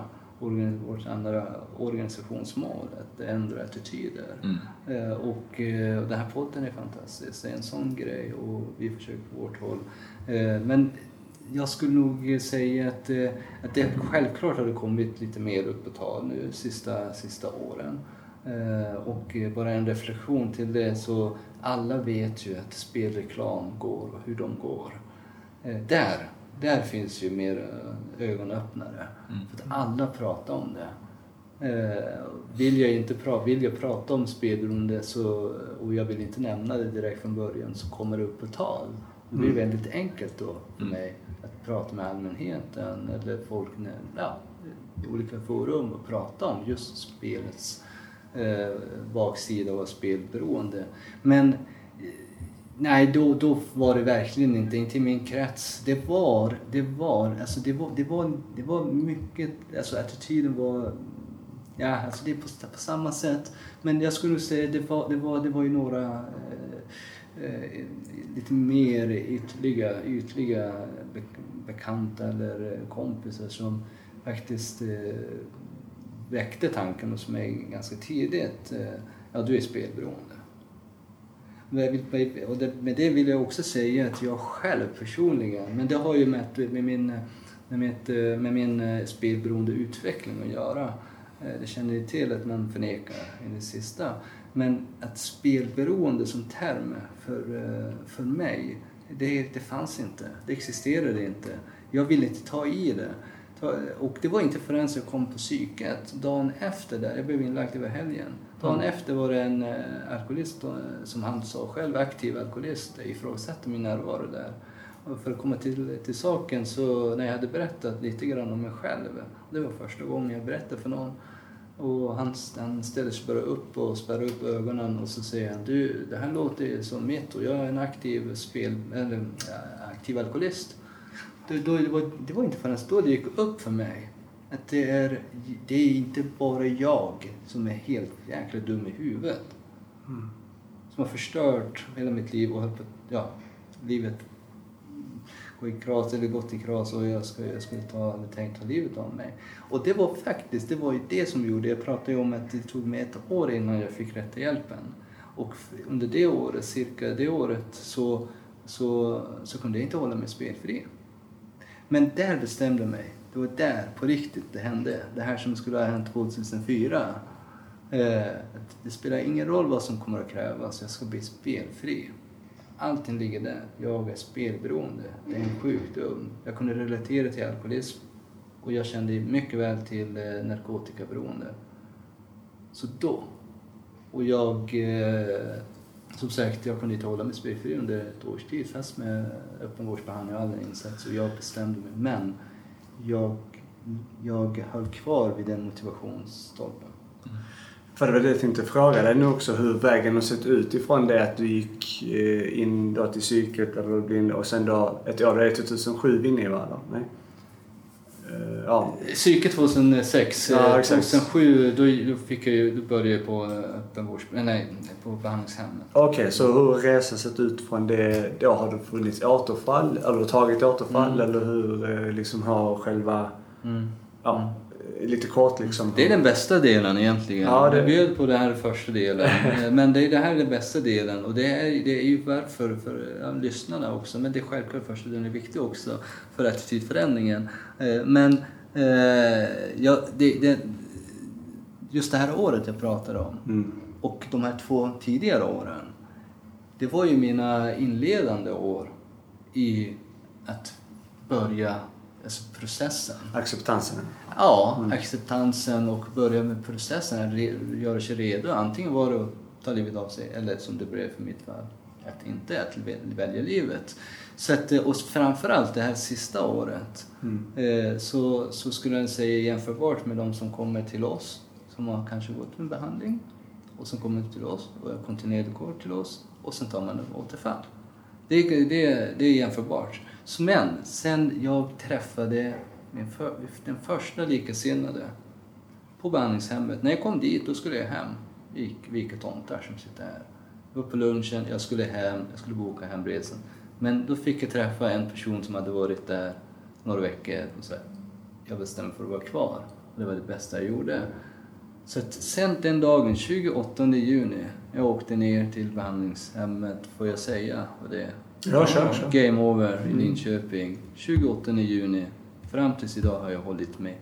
vårt andra organisationsmål, att ändra attityder. Mm. Eh, och eh, den här podden är fantastisk, det är en sån grej och vi försöker på vårt håll. Eh, men jag skulle nog säga att, eh, att det självklart har det kommit lite mer upp på tal nu sista, sista åren. Och bara en reflektion till det så alla vet ju att spelreklam går och hur de går. Där, där finns ju mer eh, ögonöppnare. För att alla pratar om det. Eh, vill, jag inte pra- vill jag prata om spelberoende så, och jag vill inte nämna det direkt från början så kommer det upp på tal. Det blir väldigt enkelt då för mig att prata med allmänheten eller folk ja, i olika forum och prata om just spelets eh, baksida och spelberoende. Men nej, då, då var det verkligen inte, inte i min krets. Det var, det var, alltså det var, det var, det var mycket, alltså attityden var Ja, alltså det är på, på samma sätt. Men jag skulle nog säga det var, det var, det var ju några eh, eh, lite mer ytliga, ytliga be- bekanta eller kompisar som faktiskt eh, väckte tanken hos mig ganska tidigt. Eh, ja, du är spelberoende. Och det, med det vill jag också säga att jag själv personligen, men det har ju med, med min, med mitt, eh, med min eh, spelberoende utveckling att göra. Eh, det känner ni till att man förnekar i det sista. Men att spelberoende som term för, för mig, det, det fanns inte. Det existerade inte. Jag ville inte ta i det. Och det var inte förrän jag kom på psyket, dagen efter där, jag blev inlagd över helgen. Dagen efter var det en eh, alkoholist, eh, som han sa själv, aktiv alkoholist, ifrågasatte min närvaro där. Och för att komma till, till saken så när jag hade berättat lite grann om mig själv, det var första gången jag berättade för någon, och han, han ställer sig bara upp och spärrar upp ögonen och så säger han du, det här låter som mitt och jag är en aktiv spel, eller, äh, aktiv alkoholist. Då, då, det, var, det var inte förrän då det gick upp för mig att det är, det är inte bara jag som är helt jäkla dum i huvudet. Som har förstört hela mitt liv och höll på, ja, livet gå i kras eller gått i kras och jag skulle, jag skulle ta, hade tänkt ta livet av mig. Och det var faktiskt, det var ju det som gjorde, jag pratade ju om att det tog mig ett år innan jag fick rätta hjälpen. Och under det året, cirka det året, så, så, så kunde jag inte hålla mig spelfri. Men där bestämde jag mig. Det var där, på riktigt, det hände. Det här som skulle ha hänt 2004. Eh, det spelar ingen roll vad som kommer att krävas, jag ska bli spelfri. Allting ligger där. Jag är spelberoende. Det är en sjukdom. Jag kunde relatera till alkoholism och jag kände mycket väl till eh, narkotikaberoende. Så då. Och jag, eh, som sagt, jag kunde inte hålla mig spelfri under ett års tid fast med öppenvårdsbehandling och alla insatser. Och jag bestämde mig. Men jag, jag höll kvar vid den motivationsstolpen. Mm. För det var det jag tänkte fråga dig nu också, hur vägen har sett ut ifrån det att du gick eh, in då till psyket eller blind och sen då ett år, det är 2007 vi är inne i va? Nej? Eh, ja. Psyket 2006, Ja, eh, exakt. 2007 då, då, fick jag då började jag på eh, öppenvårds... eh, Nej, på behandlingshemmet. Okej, så hur har resan sett ut från det? Då har det funnits återfall, eller du tagit återfall Mm. eller hur eh, liksom har själva, ja, eh, lite kort liksom. Det är den bästa delen egentligen. Ja, det- Jag bjöd på den här första delen. Eh, Men det, är, det här är den bästa delen och det är, det är ju varför för ja, lyssnarna också. Men det är självklart första delen är viktig också för attitydförändringen. Eh, Men eh, ja, det, det, just det här året jag pratar om Mm. och de här två tidigare åren. Det var ju mina inledande år i att börja alltså processen. Acceptansen. Ja, acceptansen och börja med processen, göra sig redo. Antingen var det att ta livet av sig eller som det blev för mitt fall, att inte att väl- välja livet. Så att, eh, och framförallt det här sista året eh, så, så skulle jag säga jämförbart med de som kommer till oss som har kanske gått med behandling och sen kommer till oss och kontinuerligt går till oss och sen tar man en återfall. Det, det, det är jämförbart. Men sen jag träffade min för, den första likasinnade på behandlingshemmet. När jag kom dit då skulle jag hem. Gick Vika tomtar som sitter här. Jag var på lunchen, jag skulle hem, jag skulle boka hemresan. Men då fick jag träffa en person som hade varit där några veckor och så här, jag bestämde mig för att vara kvar. Och det var det bästa jag gjorde. Så att sen den dagen, 28 juni, jag åkte ner till behandlingshemmet, får jag säga vad det är? Ja, kör, kör. Game over i Linköping. 28 juni. Fram tills idag har jag hållit mig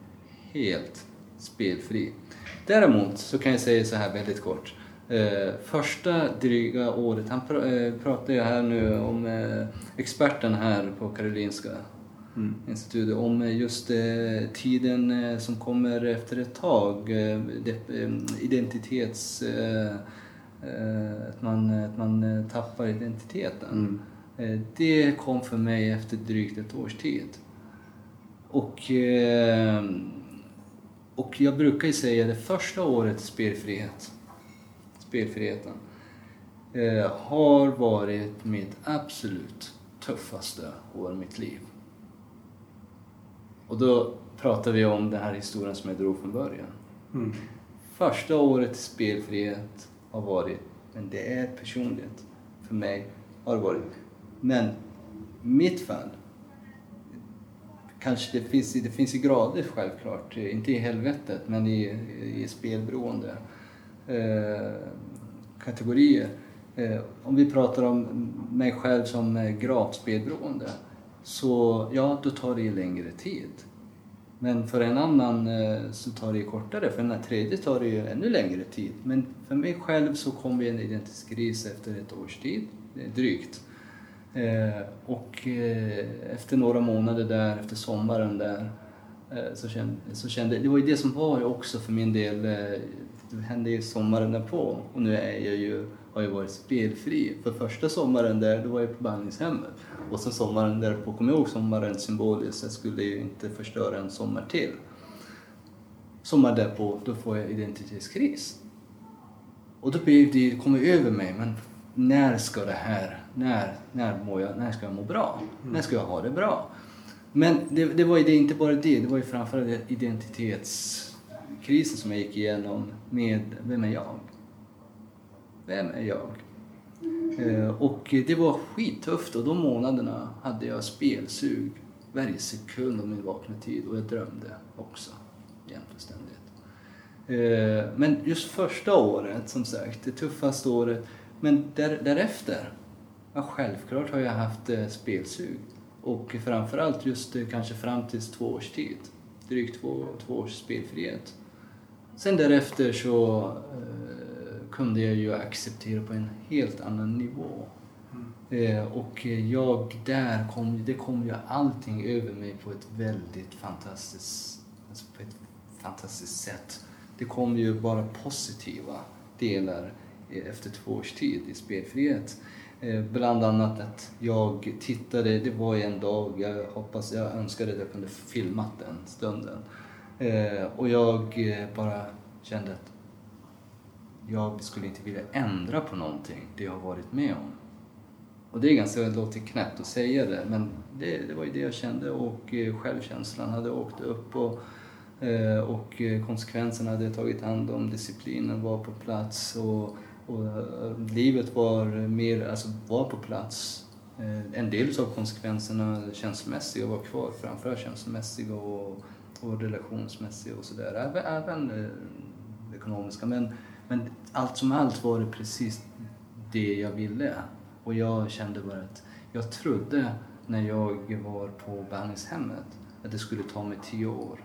helt spelfri. Däremot så kan jag säga så här väldigt kort. Eh, första dryga året, han pr- eh, pratar ju här nu om eh, experten här på Karolinska institutet, om eh, just eh, tiden eh, som kommer efter ett tag, identitets... Att man, att man tappar identiteten. Eh, Det kom för mig efter drygt ett års tid. Och, eh, och jag brukar ju säga det första året spelfrihet, spelfriheten, eh, har varit mitt absolut tuffaste år i mitt liv. Och då pratar vi om den här historien som jag drog från början. Mm. Första året i spelfrihet har varit, men det är personligt för mig, har varit. Men mitt fall, kanske det finns, det finns i grader självklart, inte i helvetet, men i, i spelberoende eh, kategorier. Eh, om vi pratar om mig själv som eh, gravt spelberoende, så ja, då tar det ju längre tid. Men för en annan eh, så tar det ju kortare, för den tredje tar det ju ännu längre tid. Men för mig själv så kom vi en identitetskris efter ett års tid, eh, drygt. Eh, och eh, efter några månader där, efter sommaren där, eh, så kände, så kände det var ju det som var också för min del, eh, det hände ju sommaren därpå och nu är jag ju, har jag varit spelfri. För första sommaren där, då var jag på behandlingshemmet. Och sen sommaren därpå, kommer jag ihåg sommaren symboliskt, jag skulle ju inte förstöra en sommar till. Sommar därpå, då får jag identitetskris. Och då blir det, kommer över mig, men när ska det här, när, när, mår jag, när ska jag må bra? När ska jag ha det bra? Men det, det var ju det, inte bara det, det var ju framförallt identitetskrisen som jag gick igenom med vem är jag? Vem är jag? Eh, Och det var skittufft och de månaderna hade jag spelsug varje sekund av min vakna tid och jag drömde också jämt och ständigt. Eh, Men just första året, som sagt, det tuffaste året, men där, därefter, ja, självklart har jag haft eh, spelsug. Och framförallt just eh, kanske fram till två års tid, drygt två, två års spelfrihet. Sen därefter så eh, kunde jag ju acceptera på en helt annan nivå. Eh, och jag, där kom, det kom ju allting över mig på ett väldigt fantastiskt, alltså på ett fantastiskt sätt. Det kom ju bara positiva delar eh, efter två års tid i spelfrihet. Eh, bland annat att jag tittade, det var en dag, jag hoppas, jag önskade att jag kunde filmat den stunden. Eh, och jag eh, bara kände att jag skulle inte vilja ändra på någonting, det jag har varit med om. Och det är ganska, det låter knäppt att säga det, men det, det var ju det jag kände och självkänslan hade åkt upp och, och konsekvenserna hade jag tagit hand om, disciplinen var på plats och, och eh, livet var mer, alltså var på plats. Eh, En del av konsekvenserna känslomässiga var kvar, framförallt känslomässiga och, och relationsmässiga och sådär. Även, även eh, ekonomiska. Men, men allt som allt var det precis det jag ville. Och jag kände bara att jag trodde när jag var på behandlingshemmet att det skulle ta mig tio år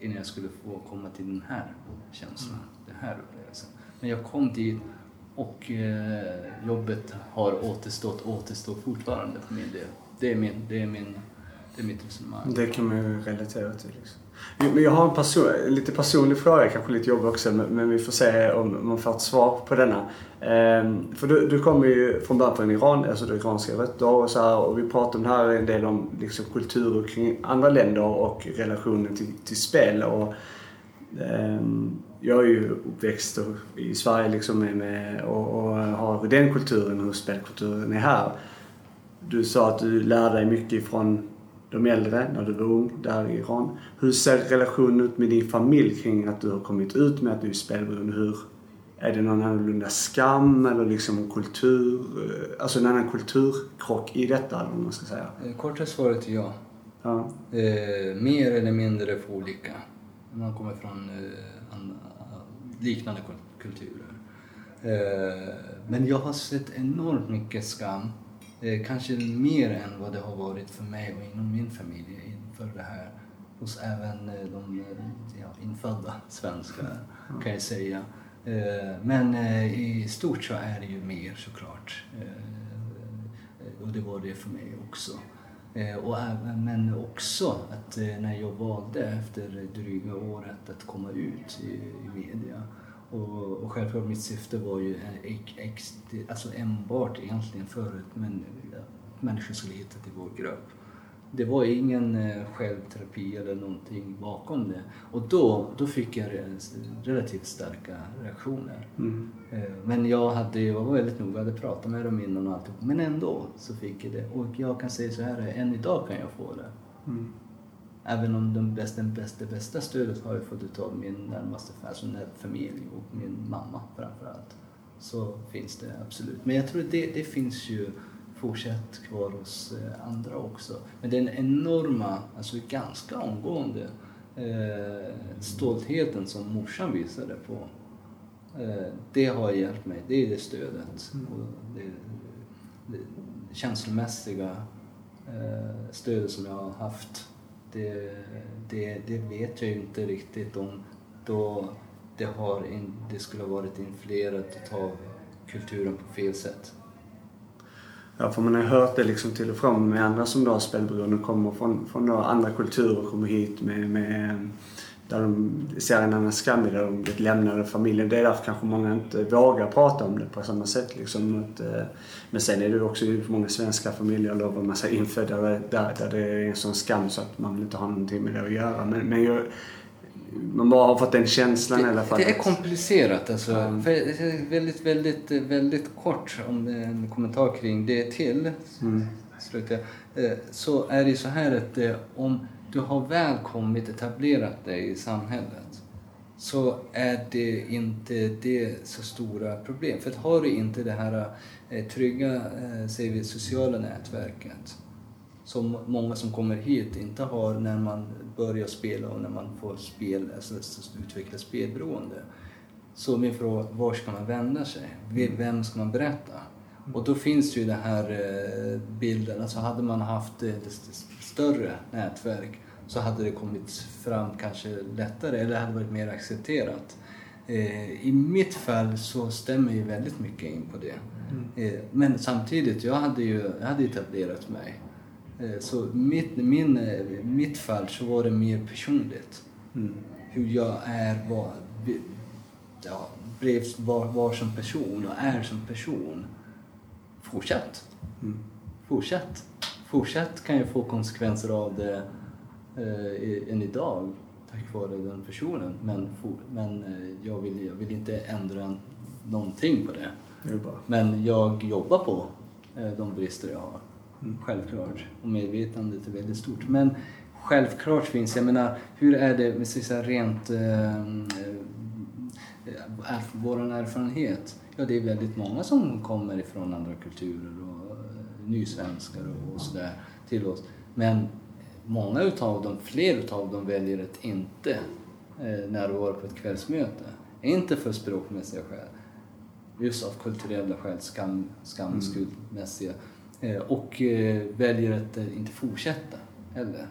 innan jag skulle få komma till den här känslan, den här upplevelsen. Men jag kom dit och eh, jobbet har återstått, återstår fortfarande för min del. Det är, min, det är, min, det är mitt resonemang. Det kan man ju relatera till. Liksom. Men jag har en person, lite personlig fråga, kanske lite jobbig också, men men vi får se om man får ett svar på denna. Ehm, för du, du kommer ju från början från Iran, alltså du iranska rötter och så här, och vi pratar om det här en del om liksom, kulturer kring andra länder och relationen till, till spel. Och jag är ju uppväxt i Sverige liksom med, och har den kulturen, hur spelkulturen är här. Du sa att du lärde dig mycket från de äldre när du var ung där i Iran. Hur ser relationen ut med din familj kring att du har kommit ut med att du är spelberoende? Hur, är det någon annorlunda skam eller liksom kultur, eh, alltså en annan kulturkrock i detta eller vad man ska säga? Eh, Korta svaret är ja. Ja. Eh, mer eller mindre för olika. Man kommer från eh, an, liknande kul- kulturer. Eh, men jag har sett enormt mycket skam. Eh, kanske mer än vad det har varit för mig och inom min familj inför det här. Hos även eh, de eh, ja, infödda svenskar kan jag säga. Eh, men eh, i stort så är det ju mer såklart. Eh, och det var det för mig också. Eh, och även, men också att eh, när jag valde efter dryga året att komma ut i, i media och, och självklart mitt syfte var ju eh, ex, ex, alltså enbart egentligen för men, att människor skulle hitta till vår grupp. Det var ingen eh, självterapi eller någonting bakom det. Och då, då fick jag re- relativt starka reaktioner. Mm. Eh, Men jag, hade, jag var väldigt noga, jag hade pratat med dem innan och allt. Men ändå så fick jag det. Och jag kan säga så här, än idag kan jag få det. Mm. Även om den bästa, den bästa, bästa stödet har jag fått utav min närmaste alltså familj och min mamma framförallt. Så finns det absolut. Men jag tror det, det finns ju fortsatt kvar hos eh, andra också. Men den enorma, alltså ganska omgående eh, stoltheten som morsan visade på. Eh, det har hjälpt mig, det är det stödet. Och det, det känslomässiga eh, stödet som jag har haft. Det, det, det vet jag inte riktigt om då det, har in, det skulle ha varit influerat av kulturen på fel sätt. Ja, för man har ju hört det liksom till och från med andra som då har spelberoende kommer från, från då andra kulturer och kommer hit med, med eh, där de ser en annan skam i det, de blivit lämnade av familjen. Det är därför kanske många inte vågar prata om det på samma sätt. Liksom. Eh, men sen är det också många svenska familjer, eller vad man säger, infödda där, där det är en sån skam så att man vill inte ha någonting med det att göra. Men, men jag, man bara har fått den känslan i alla fall. Det är komplicerat alltså. För- Väldigt, väldigt, väldigt kort om en kommentar kring det till. Mm. Eh, Så är det så här att eh, om du har väl kommit etablerat dig i samhället så är det inte det så stora problem. För har du inte det här eh, trygga, säger vi, sociala nätverket som många som kommer hit inte har när man börjar spela och när man får spel, alltså utveckla spelberoende. Så min fråga, var ska man vända sig? V- Vem ska man berätta? Och då finns ju den här eh, bilden, alltså hade man haft eh, ett st- större nätverk så hade det kommit fram kanske lättare eller hade varit mer accepterat. Eh, I mitt fall så stämmer ju väldigt mycket in på det. Eh, Men samtidigt, jag hade ju jag hade etablerat mig. Eh, Så mitt, min, eh, mitt fall så var det mer personligt. Mm. Hur jag är, var, vi- ja, blev, var, var som person och är som person. Fortsatt. Mm. Fortsatt. Fortsatt kan jag få konsekvenser av det eh, än idag tack vare den personen. Men, for, men eh, jag, vill, jag vill inte ändra någonting på det. Det. Men jag jobbar på eh, de brister jag har. Självklart. Och medvetandet är väldigt stort. Men självklart finns, jag menar, hur är det med så rent eh, erf- vår erfarenhet? Ja, det är väldigt många som kommer ifrån andra kulturer och eh, nysvenskar och, sådär till oss. Men många utav dem, fler utav dem väljer att inte eh, närvara på ett kvällsmöte. Inte för språkmässiga skäl just av kulturella skäl, skam, skam skuldmässiga. Eh, och eh, väljer att eh, inte fortsätta heller.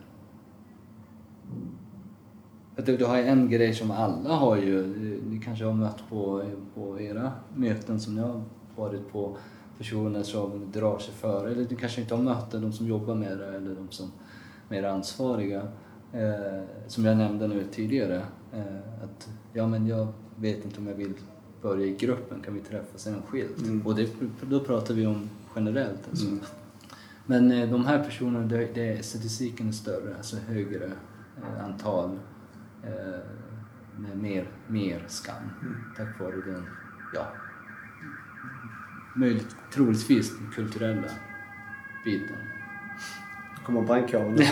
Att du, du har en grej som alla har ju, eh, ni kanske har mött på, på era möten som ni har varit på, personer som drar sig för, eller du kanske inte har mött det, de som jobbar med det eller de som är mer ansvariga. Eh, som jag nämnde nu tidigare, eh, att ja men jag vet inte om jag vill börja i gruppen, kan vi träffas enskilt? Mm. Och det, då pratar vi om generellt. Alltså. Mm. Men eh, de här personerna, det, det, statistiken är större, alltså högre eh, antal. Eh, med mer, mer skam. Tack vare den, ja, möjligt, troligtvis den kulturella biten. Kommer brandkåren. Du,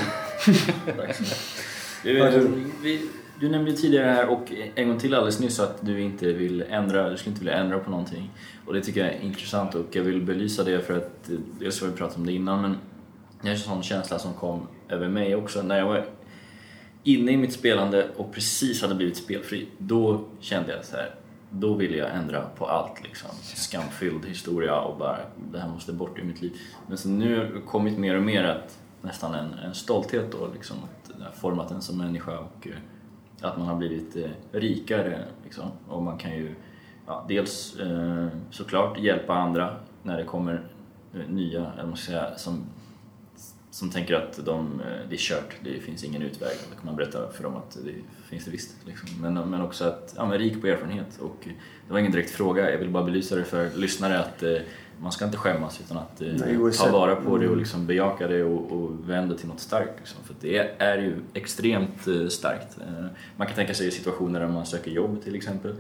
vi, du nämnde ju tidigare här och en gång till alldeles nyss att du inte vill ändra, du skulle inte vilja ändra på någonting. Och det tycker jag är intressant och jag vill belysa det för att dels har vi pratat om det innan men det är en sån känsla som kom över mig också när jag var inne i mitt spelande och precis hade blivit spelfri. Då kände jag så här, då ville jag ändra på allt liksom. Skamfylld historia och bara det här måste bort ur mitt liv. Men så nu har det kommit mer och mer att nästan en, en stolthet då liksom att det har format en som människa och eh, att man har blivit eh, rikare liksom. Och man kan ju ja, dels eh, såklart hjälpa andra när det kommer eh, nya, eller man ska säga, som som tänker att de, eh, det är kört, det finns ingen utväg. Då kan man berätta för dem att det finns det visst. Liksom. Men, men också att, ja men rik på erfarenhet. Och det var ingen direkt fråga, jag vill bara belysa det för lyssnare att eh, man ska inte skämmas utan att eh, Nej, ta vara på det och liksom bejaka det och, och vända till något starkt. Liksom. För det är ju extremt eh, starkt. Eh, man kan tänka sig situationer där man söker jobb till exempel.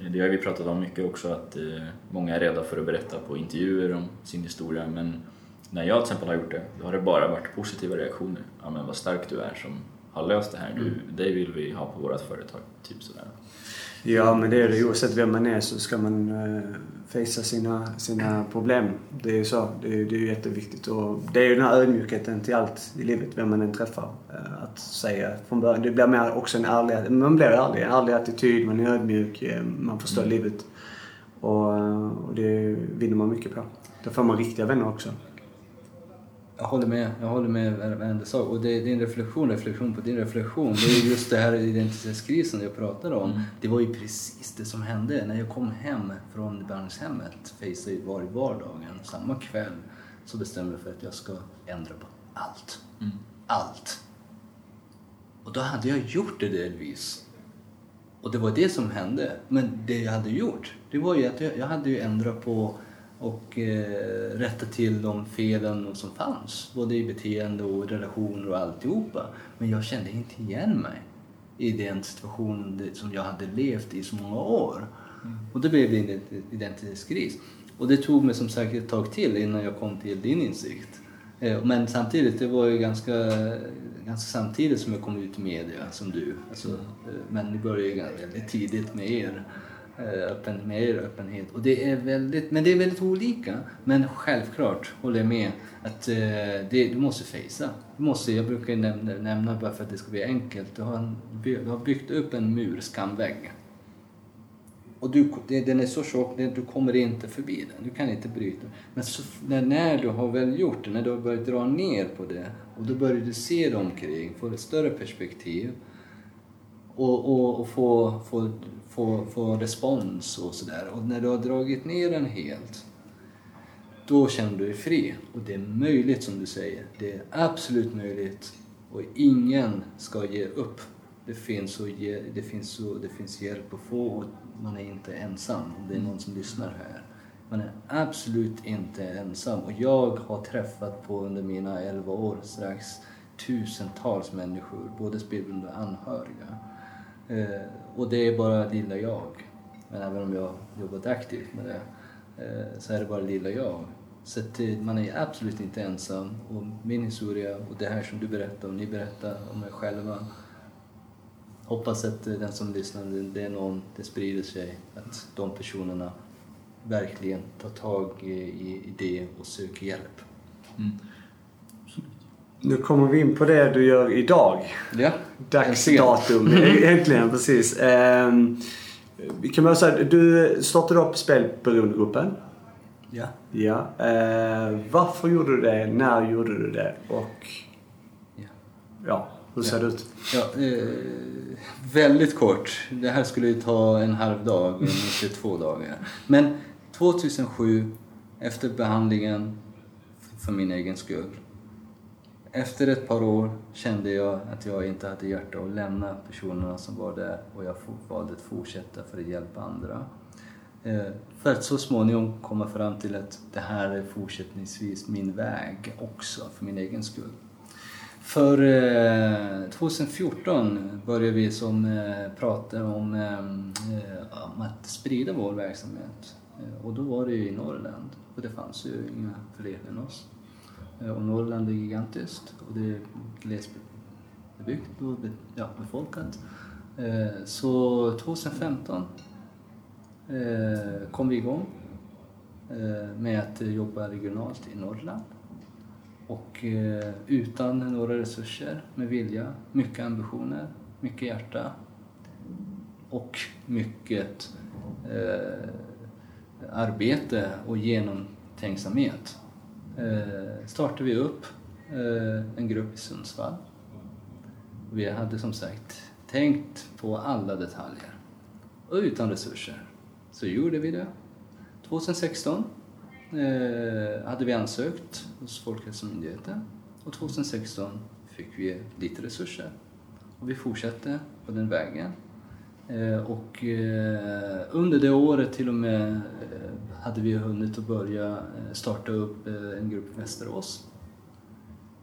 Eh, Det har vi pratat om mycket också att många är rädda för att berätta på intervjuer om sin historia men när jag till exempel har gjort det, då har det bara varit positiva reaktioner. Ja men vad stark du är som har löst det här. Du, dig vill vi ha på vårt företag. Typ sådär. Ja, men det är det. Oavsett vem man är så ska man uh, fejsa sina, sina problem. Det är ju så. Det är, det är ju jätteviktigt. Och det är ju den här ödmjukheten till allt i livet, vem man än träffar. Uh, att säga från början. Det blir mer också en ärlig... Man blir ärlig. En ärlig attityd, man är ödmjuk, eh, man förstår Mm. livet. Och, och det vinner man mycket på. Då får man riktiga vänner också. Jag håller med. Jag håller med varenda sak. Och det, din reflektion, reflektion på din reflektion. Det är just det här identitetskrisen jag pratade om. Mm. Det var ju precis det som hände. När jag kom hem från barnhemmet, Face var i vardagen, samma kväll så bestämde jag för att jag ska ändra på allt. Mm. Allt. Och då hade jag gjort det delvis. Och det var det som hände. Men det jag hade gjort, det var ju att jag, jag hade ju ändrat på och eh, rätta till de felen som fanns. Både i beteende och relationer och alltihopa. Men jag kände inte igen mig i den situationen det- som jag hade levt i så många år. Och det blev en ident- identitetskris. Och det tog mig som sagt ett tag till innan jag kom till din insikt. Eh, Men samtidigt, det var ju ganska, ganska samtidigt som jag kom ut i media som du. Alltså, eh, men ni började ju väldigt tidigt med er, Eh, öppen, med er öppenhet. Och det är väldigt, men det är väldigt olika. Men självklart håller jag med att eh, det, du måste fejsa. Du måste, jag brukar nämna, nämna bara för att det ska bli enkelt. Du har, en, du har byggt upp en mur, skamvägg. Och du, det- den är så tjock, du kommer inte förbi den. Du kan inte bryta. Men så, när, när du har väl gjort det, när du har börjat dra ner på det och då börjar du se dig omkring, få ett större perspektiv och, och, och få, få, få, få respons och sådär. Och när du har dragit ner den helt, då känner du dig fri. Och det är möjligt som du säger. Det är absolut möjligt. Och ingen ska ge upp. Det finns, och ge, det finns, och, det finns hjälp att få och man är inte ensam om det är någon som lyssnar här. Man är absolut inte ensam. Och jag har träffat på under mina 11 år strax tusentals människor, både spelberoende och anhöriga. Eh, och det är bara lilla jag. Men även om jag jobbat aktivt med det eh, så är det bara lilla jag. Så att, eh, man är absolut inte ensam. Och min historia och det här som du berättar och ni berättar om er själva. Hoppas att eh, den som lyssnar, det- är någon, det sprider sig. Att de personerna verkligen tar tag i, i, i det och söker hjälp. Mm. Nu kommer vi in på det du gör idag. Ja, Dagsdatum. Äntligen, precis. Ehm, vi kan bara säga, du startade upp spelberoendegruppen. Ja. Ja. Eh, varför gjorde du det? När gjorde du det? Och ja. ja, hur ser det ut? Ja, eh, väldigt kort. Det här skulle ju ta en halv dag, inte två dagar. Men 2007, efter behandlingen för min egen skull. Efter ett par år kände jag att jag inte hade hjärta att lämna personerna som var där och jag valde att fortsätta för att hjälpa andra. Eh, för att så småningom komma fram till att det här är fortsättningsvis min väg också, för min egen skull. För eh, 2014 började vi som eh, prata om, om att sprida vår verksamhet. Och då var det ju i Norrland och det fanns ju inga fler än oss. Eh, och Norrland är gigantiskt och det är glesbebyggt och be, ja, befolkat. Eh, så 2015 eh, kom vi igång med att jobba regionalt i Norrland. Och utan några resurser, med vilja, mycket ambitioner, mycket hjärta och mycket arbete och genomtänksamhet Eh, startade vi upp eh, en grupp i Sundsvall. Vi hade som sagt tänkt på alla detaljer och utan resurser så gjorde vi det. 2016 eh, hade vi ansökt hos Folkhälsomyndigheten och 2016 fick vi lite resurser. Och vi fortsatte på den vägen. Och under det året till och med hade vi hunnit att börja eh, starta upp eh, en grupp i Västerås.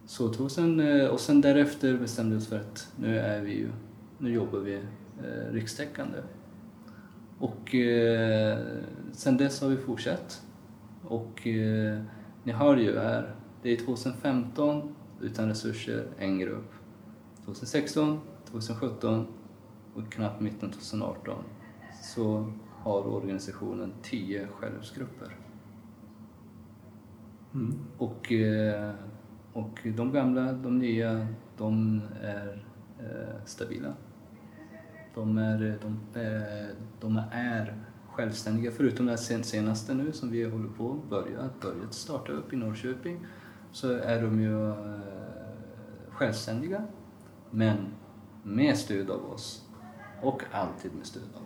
Så 2000, eh, och sen därefter bestämde vi oss för att nu är vi ju, nu jobbar vi rikstäckande. Och sen dess har vi fortsatt och eh, ni hör ju här, det är 2015 utan resurser, en grupp. 2016, 2017 och knappt mitten 2018 så har organisationen 10 självhjälpsgrupper. Mm. Och, eh, och de gamla, de nya, de är eh, stabila. De är, de, eh, de är självständiga, förutom det senaste nu som vi håller på att börja, börjat starta upp i Norrköping, så är de ju självständiga, men med stöd av oss och alltid med stöd av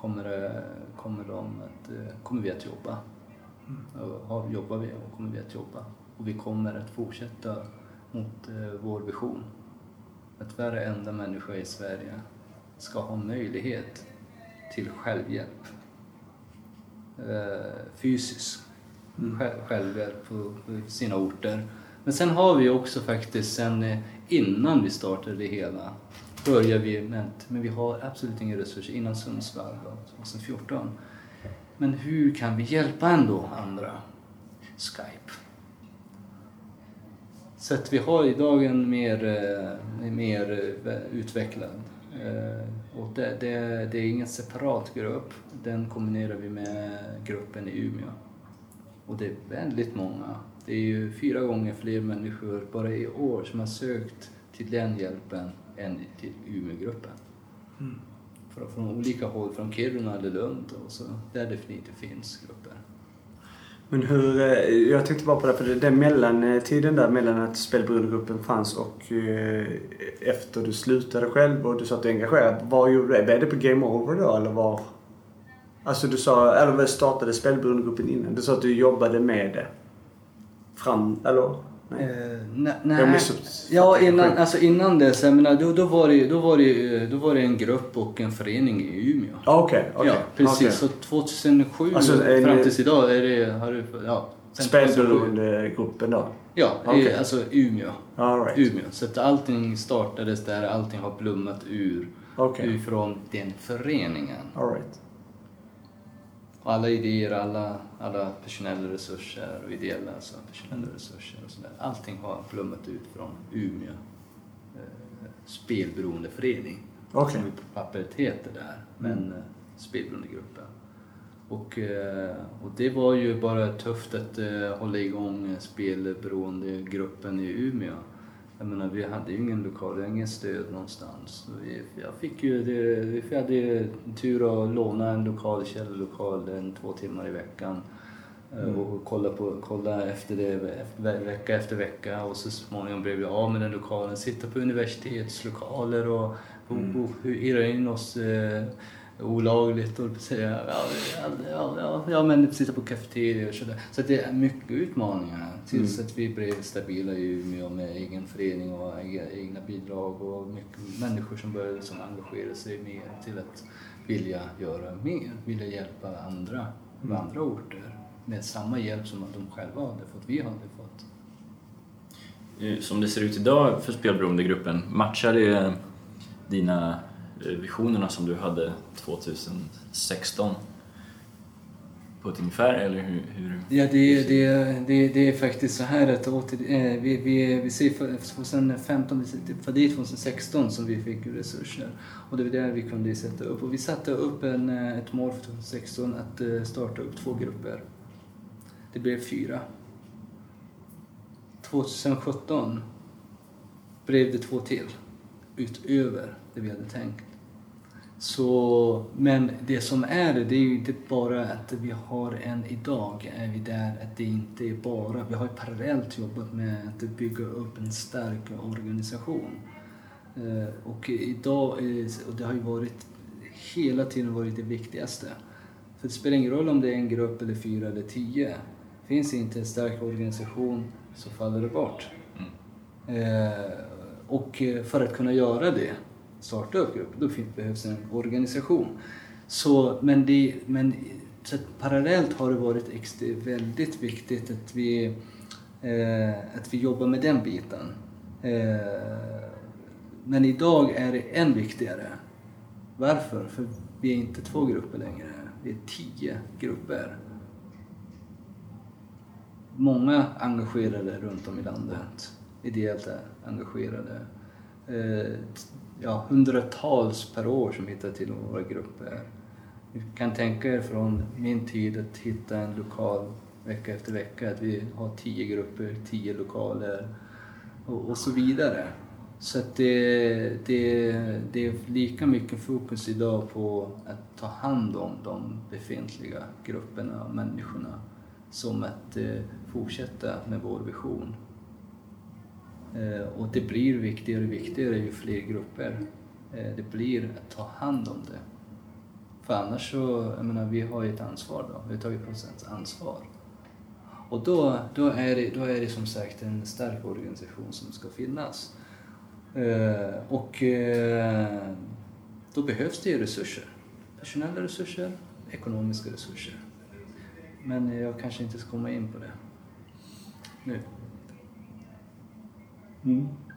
kommer, eh, kommer, de att, eh, kommer vi att jobba. Mm. jobbar vi och kommer vi att jobba. Och vi kommer att fortsätta mot vår vision. Att varenda människa i Sverige ska ha möjlighet till självhjälp. Eh, fysisk mm. självhjälp på sina orter. Men sen har vi också faktiskt, sen eh, innan vi startade det hela, börjar vi med, men vi har absolut inga resurser innan Sundsvall 2014. Men hur kan vi hjälpa ändå andra? Skype. Så att vi har idag en mer, eh, mer eh, utvecklad eh, och det, det, det, är ingen separat grupp, den kombinerar vi med gruppen i Umeå. Och det är väldigt många. Det är ju fyra gånger fler människor bara i år som har sökt till den hjälpen än till Umeågruppen. Mm. Från, från olika håll, från Kiruna eller Lund, och så, där definitivt finns grupper. Men hur, eh, jag tänkte bara på det, för den mellantiden där mellan att spelberoendegruppen fanns och eh, efter du slutade själv och du sa att du engagerad. Vad gjorde du? Blev det på Game Over då eller var? Alltså du sa, eller startade spelberoendegruppen innan? Du sa att du jobbade med det. Fram, eller? Uh, nej. Ja, innan, alltså innan dess, jag menar, då, då, var det, då, var det, då var det en grupp och en förening i Umeå. Okej, okay, okay, Ja, precis. Okay. Så 2007 alltså, fram tills idag är det... Har du, ja, Spelberoendegruppen då? Ja, okay. alltså Umeå. All right. Umeå. Så att allting startades där, allting har blommat ur, okay. ur den föreningen. All right. Alla idéer, alla, alla personella resurser och ideella alltså personella resurser och sådär. Allting har blommat ut från Umeå eh, spelberoendeförening. Okay. Som på pappret heter där, men mm. eh, spelberoendegruppen. Och, eh, och det var ju bara tufft att eh, hålla igång spelberoendegruppen i Umeå. Jag menar, vi hade ju ingen lokal, vi hade ingen stöd någonstans. Vi, jag fick ju, det, vi hade tur att låna en lokal, källarlokal, en, två timmar i veckan. Eh, mm. Och kolla, på, kolla efter det vecka efter vecka och så småningom blev vi av med den lokalen. Sitta på universitetslokaler och mm. hyra in oss eh, olagligt och säga ja, ja, ja, ja, men sitta på kafeterior och sådär. Så det är mycket utmaningar tills mm. att vi blev stabila i Umeå med egen förening och egna bidrag och mycket människor som började liksom engagera sig mer till att vilja göra mer, vilja hjälpa andra på mm. andra orter med samma hjälp som de själva hade fått, vi hade fått. eh, som det ser ut idag för spelberoendegruppen, matchar det dina Eh, visionerna som du hade 2016 på ett ungefär, eller hur? hur Ja, det, det, det, det är faktiskt så här att åter, eh, vi, vi, vi ser för- 2015, typ för det är 2016 som vi fick resurser. Och det var där vi kunde sätta upp. Och vi satte upp en, eh, ett mål för 2016 att eh, starta upp två grupper. Det blev fyra. 2017 blev det två till, utöver det vi hade tänkt. Så, men det som är det, är ju inte bara att vi har en idag, är vi där att det inte är bara, vi har ju parallellt jobbat med att bygga upp en stark organisation. Eh, Och idag, och det har ju varit hela tiden varit det viktigaste. För det spelar ingen roll om det är en grupp eller fyra eller tio. Finns det inte en stark organisation så faller det bort. Eh, och eh, för att kunna göra det, starta upp grupper, då behövs en organisation. Så, men det, men, så att parallellt har det varit extra, väldigt viktigt att vi, eh, att vi jobbar med den biten. Eh, men idag är det än viktigare. Varför? För vi är inte två grupper längre, vi är tio grupper många engagerade runt om i landet. Ideellt engagerade. Eh, ja, hundratals per år som hittar till våra grupper. Ni kan tänka er från min tid att hitta en lokal vecka efter vecka, att vi har tio grupper, tio lokaler och, och så vidare. Så att det, det, det är lika mycket fokus idag på att ta hand om de befintliga grupperna och människorna som att eh, fortsätta med vår vision. Eh, och det blir viktigare och viktigare ju fler grupper eh, det blir att ta hand om det. För annars så, jag menar, vi har ju ett ansvar då, vi tar ju procents ansvar. Och då, då, är det, då är det som sagt en stark organisation som ska finnas. Eh, och eh, då behövs det ju resurser. Personella resurser, ekonomiska resurser. Men jag kanske inte ska komma in på det nu.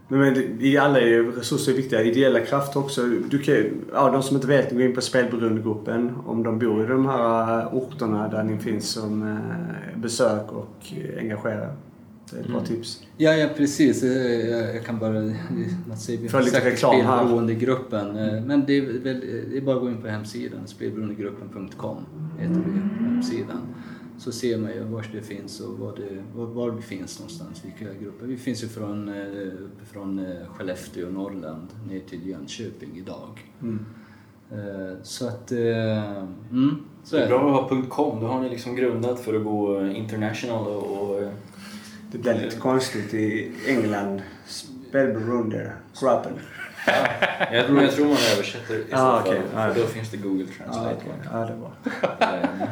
Men, men i alla är ju resurser viktiga. Ideella krafter också. Du kan, ja, de som inte vet, gå in på spelberoendegruppen. Om de bor i de här eh, orterna där ni finns som eh, besök och engagerar. Det är ett bra tips. Ja, ja precis. Eh, Jag kan bara... Får har lite reklam här. spelberoendegruppen. Men det är, väl, det är bara att gå in på hemsidan. Spelberoendegruppen.com heter hemsidan. Så ser man ju var det finns och var, det, var, var vi finns någonstans, vilka grupper. Vi finns ju från, eh, från eh, Skellefteå, Norrland, ner till Jönköping idag. Eh, Så att... Mm, så Det är är det. bra att ha .com, då har ni liksom grundat för att gå international och... och Det blir lite konstigt i England. Spelberoendegruppen. jag, tror, jag tror man översätter i så Ah, fall, okej. Ah, för ja. då finns det Google Ja, Translate. okej. ja, det är bra. Eh,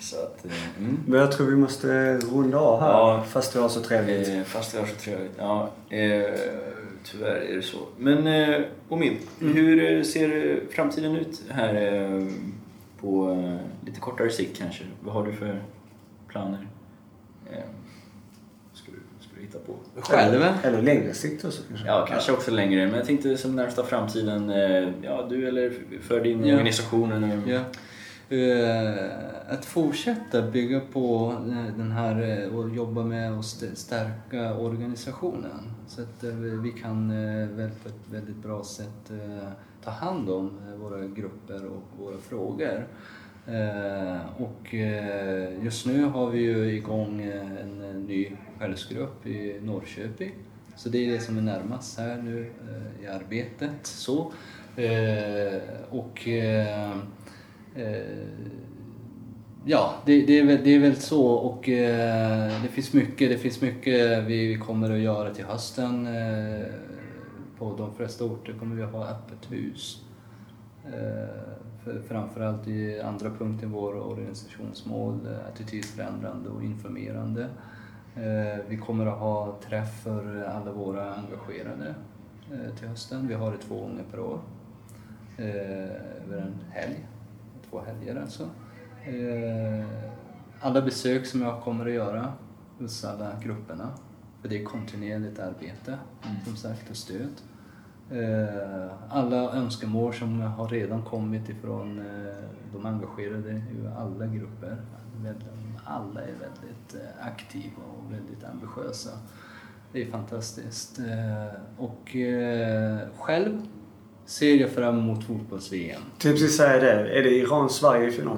Så att, eh, mm. Men jag tror vi måste runda av här. Ja. Fast det var så trevligt. Eh, fast det var så trevligt. Ja, eh, tyvärr är det så. Men eh, Omid, hur eh, ser framtiden ut här eh, på lite kortare sikt kanske? Vad har du för planer? Ska, du, ska du hitta på? Själv? Eller längre sikt också kanske. Ja, kanske också längre. Men jag tänkte som närmsta framtiden, ja du eller för din Ja. organisation. Eller, Ja. Eh, att fortsätta bygga på eh, den här eh, och jobba med att stärka organisationen så att vi kan väl på ett väldigt bra sätt ta hand om våra grupper och våra frågor. Och just nu har vi ju igång en ny själsgrupp i Norrköping. Så det är det som är närmast här nu i arbetet. Så. Och Eh, ja, det, det, är väl, det är väl så och eh, det finns mycket, det finns mycket vi kommer att göra till hösten. Eh, på de flesta orter kommer vi att ha öppet hus. Eh, för, framförallt i andra punkten vår organisationsmål, eh, attitydförändrande och informerande. Eh, vi kommer att ha träff för alla våra engagerade till hösten. Vi har det två gånger per år. Över en helg två helger alltså. Eh, alla besök som jag kommer att göra hos alla grupperna För det är kontinuerligt arbete, som sagt, och stöd. Eh, alla önskemål som har redan kommit ifrån eh, de engagerade i alla grupper. Alla är väldigt aktiva och väldigt ambitiösa. Det är fantastiskt. Och själv ser jag fram emot fotbolls-VM. Typ precis säga det. Är det Iran-Sverige i final?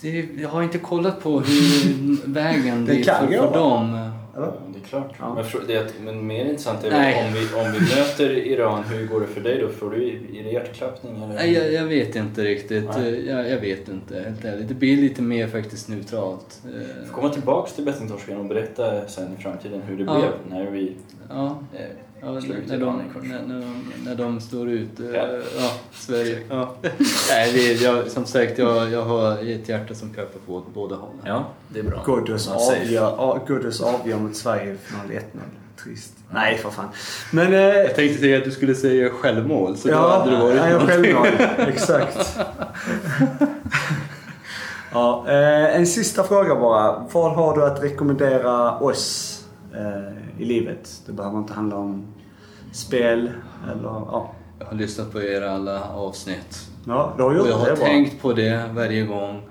Det, jag har inte kollat på hur vägen Det det är för, för dem. Eller? Det är klart. Ja. Men, det, men mer intressant är väl om vi, om vi möter Iran, hur går det för dig då? Får du, är det hjärtklappning eller? Nej, jag, jag vet inte riktigt. Jag, jag vet inte, helt ärligt. Det blir lite mer faktiskt neutralt. Vi Eh, får komma tillbaks till bettingtorsken och berätta sen i framtiden hur det Ja. blev när vi Ja, eh, ja när, de, när, när, de, när de slår ut eh, Ja. ja. Sverige. Ja. Nej, det, är- jag, som sagt, jag, jag har ett hjärta som klappar på båda hållen. Ja, det är bra. Ghoddos avgör, Ghoddos avgör mot Sverige i final 1-0. Trist. Nej, för fan. Men... Eh, Jag tänkte säga att du skulle säga självmål, så då ja, hade det varit ja, självmål. Exakt. ja, eh, en sista fråga bara. Vad har du att rekommendera oss eh, i livet? Det behöver inte handla om spel eller... Ja, Jag har lyssnat på era alla avsnitt. ja du har gjort Och jag har det tänkt på det varje gång.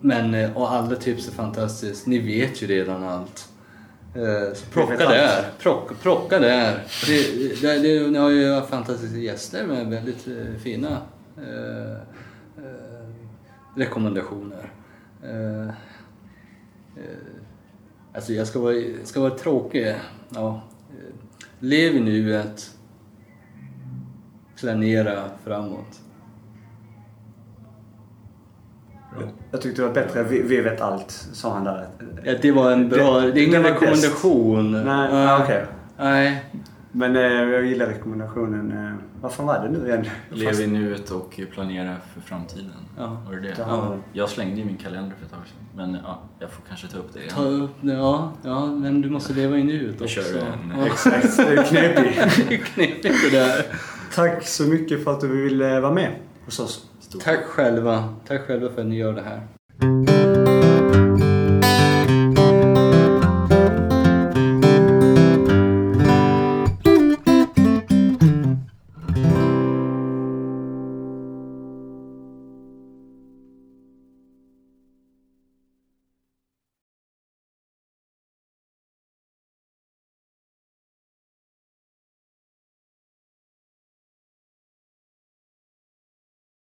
Men, eh, och alla tips är fantastiskt. Ni vet ju redan allt. Eh, Så plocka där. Plocka, plocka där. Det, det, det, ni har ju fantastiska gäster med väldigt eh, fina eh, eh, rekommendationer. Eh, alltså jag ska vara, ska vara tråkig. Ja. Lev i nuet. Planera framåt. Jag tyckte det var bättre. Vi, vi vet allt, sa han där. Ja, det var en bra... Det- Det, är ingen rekommendation. Nej, ah, okej. Nej. Men eh, jag gillar rekommendationen. Eh, vad fan var det nu igen? Lev i nuet och planera för framtiden. Ja. Var det det? Vi. Jag slängde i min kalender för ett tag sedan. Men ja, jag får kanske ta upp det igen. Ta upp det, ja, ja, men du måste leva i nuet Jag också. kör en- Ja, Exakt, det är knepigt. det är knepigt det där. Tack så mycket för att du ville vara med hos oss. Stort Tack själva. Tack själva för att ni gör det här.